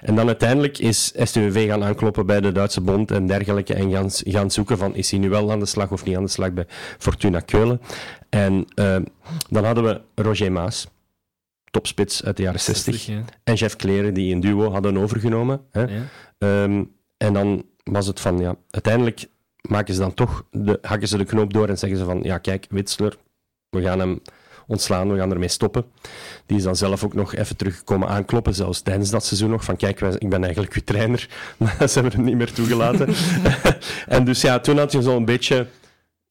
En dan uiteindelijk is STVV gaan aankloppen bij de Duitse bond en dergelijke en gaan, gaan zoeken van is hij nu wel aan de slag of niet aan de slag bij Fortuna Keulen. En uh, dan hadden we Roger Maas, topspits uit de jaren 60, en Jeff Kleren die een duo hadden overgenomen. Hè. Ja. Um, en dan was het van, ja, uiteindelijk maken ze dan toch, de, hakken ze de knoop door en zeggen ze van, ja kijk, Witsler, we gaan hem ontslaan, we gaan ermee stoppen. Die is dan zelf ook nog even teruggekomen aankloppen, zelfs tijdens dat seizoen nog, van kijk, ik ben eigenlijk uw trainer, maar ze hebben hem niet meer toegelaten. en dus ja, toen had je zo'n beetje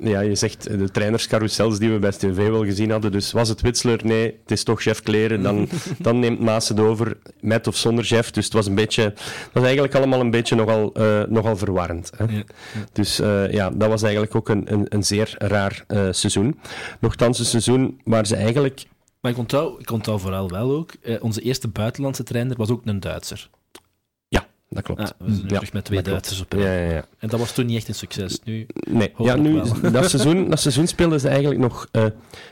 ja, je zegt de trainerscarousels die we bij STV wel gezien hadden. Dus was het Witsler? Nee, het is toch chef Kleren. Dan, dan neemt Maas het over, met of zonder chef. Dus het was een beetje, het was eigenlijk allemaal een beetje nogal, uh, nogal verwarrend. Hè? Ja, Dus uh, ja, dat was eigenlijk ook een, een, een zeer raar uh, seizoen. Nochtans een seizoen waar ze eigenlijk... Maar ik onthoud, ik onthoud vooral wel ook, onze eerste buitenlandse trainer was ook een Duitser dat klopt. Ja, we zijn terug met twee Duitsers op. Ja, ja, ja. En dat was toen niet echt een succes. Nu, nee, ja, nu, dat, seizoen, dat seizoen speelden ze eigenlijk nog uh,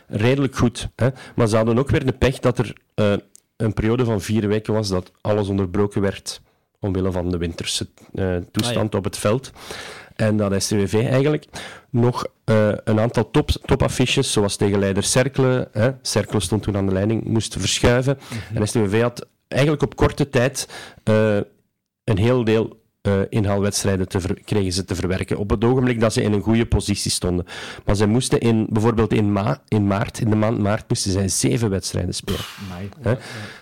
redelijk goed. Hè? Maar ze hadden ook weer de pech dat er uh, een periode van vier weken was dat alles onderbroken werd omwille van de winterse uh, toestand ah, op het veld. En dat STWV eigenlijk nog uh, een aantal top, topaffiches, zoals tegen leider Cercle, hè, Cercle stond toen aan de leiding, moest verschuiven. Mm -hmm. En STWV had eigenlijk op korte tijd uh, een heel deel uh, inhaalwedstrijden te kregen ze te verwerken. Op het ogenblik dat ze in een goede positie stonden. Maar ze moesten in, bijvoorbeeld in, ma in maart, in de maand maart, moesten zij zeven wedstrijden spelen.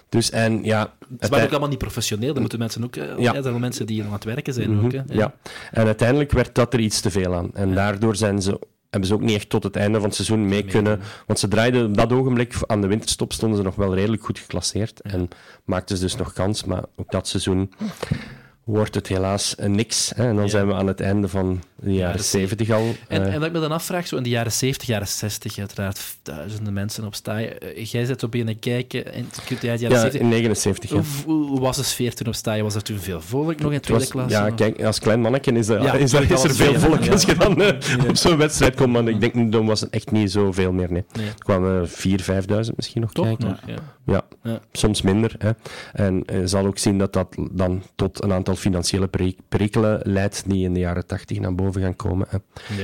Dus en ja... Het waren ook allemaal niet professioneel, dat moeten mensen ook... Uh, ja. Er zijn mensen die aan het werken zijn mm -hmm. ook. Hè? Ja. ja. en uiteindelijk werd dat er iets te veel aan. En daardoor zijn ze hebben ze ook niet echt tot het einde van het seizoen mee kunnen. Want ze draaiden op dat ogenblik aan de winterstop stonden ze nog wel redelijk goed geclasseerd. En maakten ze dus nog kans, maar ook dat seizoen wordt het helaas niks. Hè? En dan zijn we aan het einde van de jaren 70 al. En, uh, en dat ik me dan afvraag, zo in de jaren 70, jaren 60, uiteraard duizenden mensen op staaien. Uh, jij zit op je kijken en de jaren ja, 70. in 79. Hoe, hoe, was de sfeer toen op staaien? Was er toen veel volk nog in tweede klas? Ja, kijk, als klein mannetje is, er, ja, is, er, is er veel volk als je dan uh, op zo'n wedstrijd komt. Maar ik denk, dan was het echt niet zoveel meer. Nee. nee. Er kwamen 4.000, 5.000 misschien nog Toch kijken. ja. Ja, soms minder. Hè. En je zal ook zien dat dat dan tot een aantal aantal financiële perikelen leidt die in de jaren tachtig naar boven gaan komen.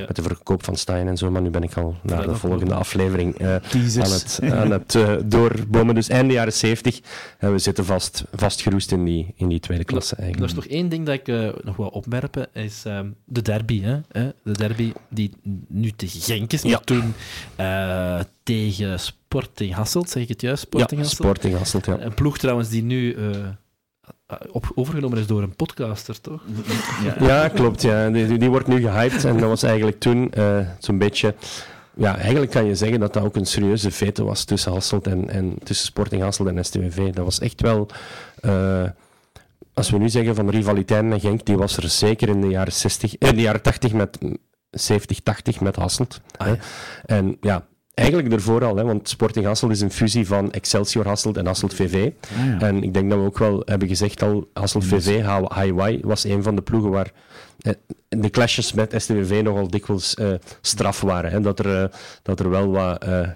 Met de verkoop van Stein en zo. Maar nu ben ik al naar de volgende aflevering uh, aan het, aan het uh, doorbomen. Dus einde jaren zeventig. En we zitten vast, vastgeroest in die, in die tweede klasse eigenlijk. Er is toch één ding dat ik uh, nog wil opmerken. Is ehm, de derby. Hè? De derby die nu tegen Genk is. Maar toen tegen Sporting Hasselt, zeg ik het juist? Sporting ja, Hasselt. Sporting Hasselt, ja. Een ploeg trouwens die nu op, overgenomen is door een podcaster, toch? Ja, ja klopt. Ja. Die, die, wordt nu gehyped en dat was eigenlijk toen uh, zo'n beetje... Ja, eigenlijk kan je zeggen dat dat ook een serieuze vete was tussen Hasselt en, en tussen Sporting Hasselt en STWV. Dat was echt wel... Uh, als we nu zeggen van rivaliteit met Genk, die was er zeker in de jaren, 60, in de jaren 80 met 70, 80 met Hasselt. Ah, ja. En ja, Eigenlijk ervoor al, hè, want Sporting Hasselt is een fusie van Excelsior Hasselt en Hasselt VV. Ah, en ik denk dat we ook wel hebben gezegd al, Hasselt VV, HY, was een van de ploegen waar eh, de clashes met STVV nogal dikwijls uh, straf waren. Hè, dat, er, uh, dat er wel wat uh,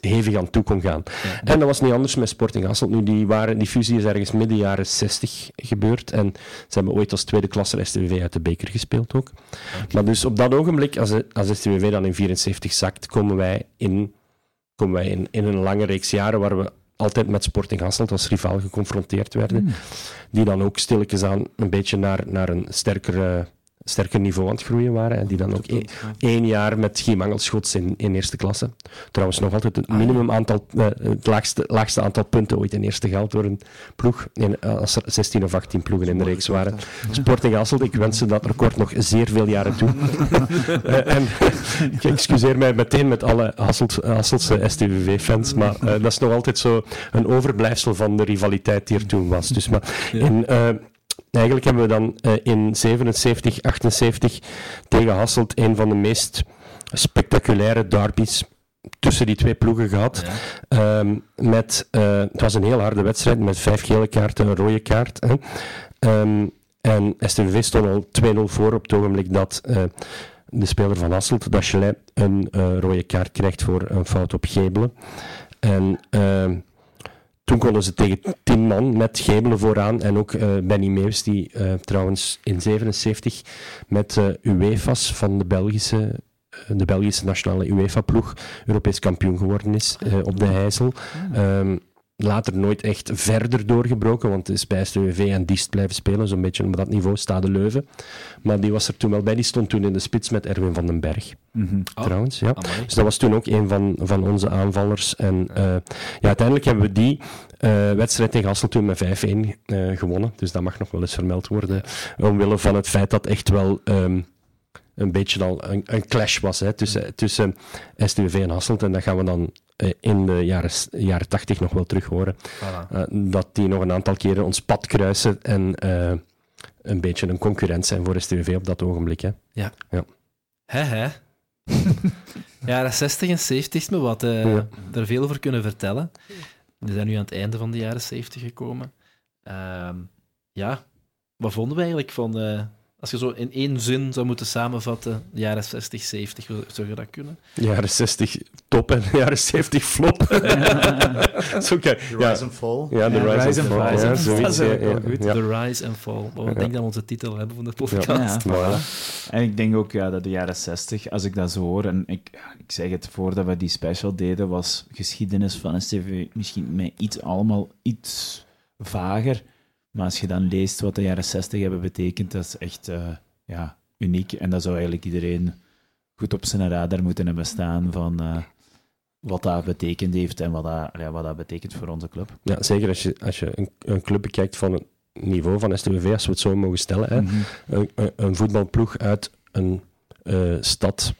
hevig aan toe kon gaan. En dat was niet anders met Sporting Hasselt. Nu, die, waren, die fusie is ergens midden jaren 60 gebeurd. En ze hebben ooit als tweede klasse STVV uit de beker gespeeld ook. Maar dus op dat ogenblik, als, als STVV dan in 74 zakt, komen wij in, komen wij in, in een lange reeks jaren waar we altijd met Sporting Hasselt als rivaal geconfronteerd werden. Hmm. Die dan ook stilletjes aan een beetje naar, naar een sterkere sterker niveau aan het groeien waren. En die dan ook één jaar met Guy Mangelschots in, in eerste klasse. Trouwens, nog altijd het ah, minimum aantal, uh, het laagste, laagste aantal punten ooit in eerste geld door een ploeg. In, uh, als er 16 of 18 ploegen in de reeks waren. Sporting Hasselt, ik wens ze dat record nog zeer veel jaren toe. uh, en ik excuseer mij meteen met alle Hasselt, Hasseltse STVV-fans, maar dat is nog altijd zo een overblijfsel van de rivaliteit die er toen was. Dus, maar in, Eigenlijk hebben we dan uh, in 77, 78 tegen Hasselt een van de meest spectaculaire derbies tussen die twee ploegen gehad. Ja. Um, met, uh, het was een heel harde wedstrijd met vijf gele kaarten, een rode kaart. Hè. Um, en STVV stond al 2-0 voor op het ogenblik dat uh, de speler van Hasselt, Dachelet, een rode kaart krijgt voor een fout op Gebelen. En uh, toen konden ze tegen tien man met Gebelen vooraan. En ook uh, Benny Meeuws, die uh, trouwens in 77 met uh, UEFA's van de Belgische, de Belgische nationale UEFA-ploeg Europees kampioen geworden is op de Heijzel. Um, later nooit echt verder doorgebroken, want het is bij STWV en Diest blijven spelen, zo'n beetje op dat niveau staat de Leuven. Maar die was er toen wel bij, die stond toen in de spits met Erwin van den Berg, mm trouwens. Ja. Dus dat was toen ook een van, van onze aanvallers. En uh, ja, uiteindelijk hebben we die uh, wedstrijd tegen Hasselt toen met 5-1 uh, eh, gewonnen, dus dat mag nog wel eens vermeld worden, omwille van het feit dat echt wel... Um, een beetje al een, een clash was hè, tussen, tussen STWV en Hasselt. En dat gaan we dan uh, in de jaren, jaren 80 nog wel terug horen. Voilà. Uh, dat die nog een aantal keren ons pad kruisen en uh, een beetje een concurrent zijn voor STWV op dat ogenblik. Hè. Ja. ja. He, he. jaren 60 en 70 is me wat. Ja. Daar veel over kunnen vertellen. We zijn nu aan het einde van de jaren 70 gekomen. Ehm, ja, wat vonden we eigenlijk van als je zo in één zin zou moeten samenvatten, de jaren 60, 70, zou je dat kunnen? Jaren 60 top en jaren 70 flop. Zo, okay. ja. Rise and Fall. Ja, de Rise, rise and Fall. Ja, zoiets, ja, ja, goed. The Rise and Fall. Oh, ik denk dat we onze titel hebben van de podcast. Ja, En ik denk ook ja, dat de jaren 60, als ik dat zo hoor, en ik, ik zeg het voordat we die special deden, was geschiedenis van STV misschien met iets allemaal iets vager. Maar als je dan leest wat de jaren 60 hebben betekend, dat is echt uh, ja, uniek. En dat zou eigenlijk iedereen goed op zijn radar moeten hebben staan van uh, wat dat betekend heeft en wat dat, ja, wat dat betekent voor onze club. Ja, zeker als je, als je een, een club bekijkt van het niveau van STVV, als we het zo mogen stellen. Hè. Mm -hmm. een, een, een, voetbalploeg uit een uh, stad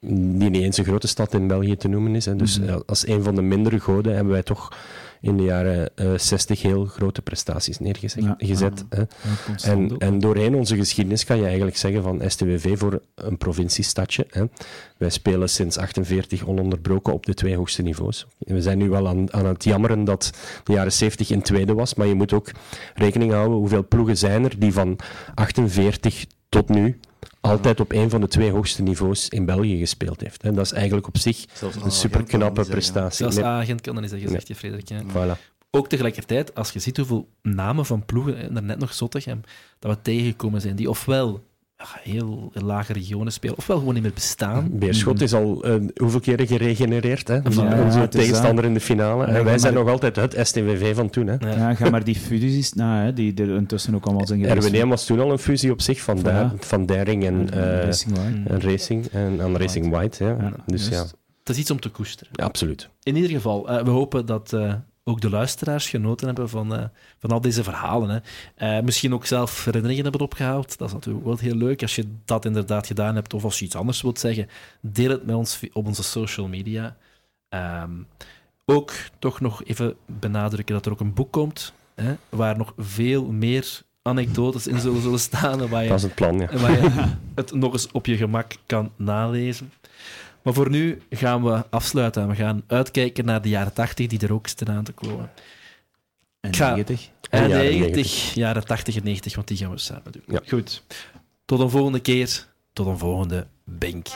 die niet eens een grote stad in België te noemen is. Hè. Dus mm -hmm. als een van de mindere goden hebben wij toch in de jaren uh, eh, 60 heel grote prestaties neergezet. Ja, en, en doorheen onze geschiedenis kan je eigenlijk zeggen van STWV voor een provinciestadje. Hè. Wij spelen sinds 48 ononderbroken op de twee hoogste niveaus. We zijn nu wel aan, aan het jammeren dat de jaren 70 in tweede was, maar je moet ook rekening houden hoeveel ploegen zijn er die van 48 tot nu altijd op een van de twee hoogste niveaus in België gespeeld heeft. En dat is eigenlijk op zich een superknappe prestatie. Zelfs agent kan dan niet zeggen, zegt je Frederik. Voilà. ook tegelijkertijd, als je ziet hoeveel namen van ploegen, net nog Zottegem, dat we tegengekomen zijn, die ofwel heel lage regionen spelen, ofwel gewoon niet meer bestaan. Beerschot is al uh, hoeveel keren geregenereerd, hè? Ja, onze tegenstander in de finale. en wij zijn nog altijd het STVV van toen. Hè? Ja, ga maar die fusies na, hè, die er intussen ook allemaal zijn geweest. RWDM was toen al een fusie op zich, van, ja. van Daring en, uh, Racing White. En Racing, en, en Racing White. ja. Dus ja. Het is iets om te koesteren. Ja, absoluut. In ieder geval, uh, we hopen dat ook de luisteraars genoten hebben van, uh, van al deze verhalen. Hè. Uh, misschien ook zelf herinneringen hebben opgehaald. Dat is natuurlijk wel heel leuk. Als je dat inderdaad gedaan hebt, of als je iets anders wilt zeggen, deel het met ons op onze social media. Um, ook toch nog even benadrukken dat er ook een boek komt, hè, waar nog veel meer anekdotes in zullen, zullen staan. Waar je, dat is het plan, ja. Waar je het nog eens op je gemak kan nalezen. Maar voor nu gaan we afsluiten. We gaan uitkijken naar de jaren 80 die er ook zitten aan te komen. En 90? En jaren 90, jaren 80 en 90, want die gaan we samen doen. Goed. Tot een volgende keer. Tot een volgende Bink.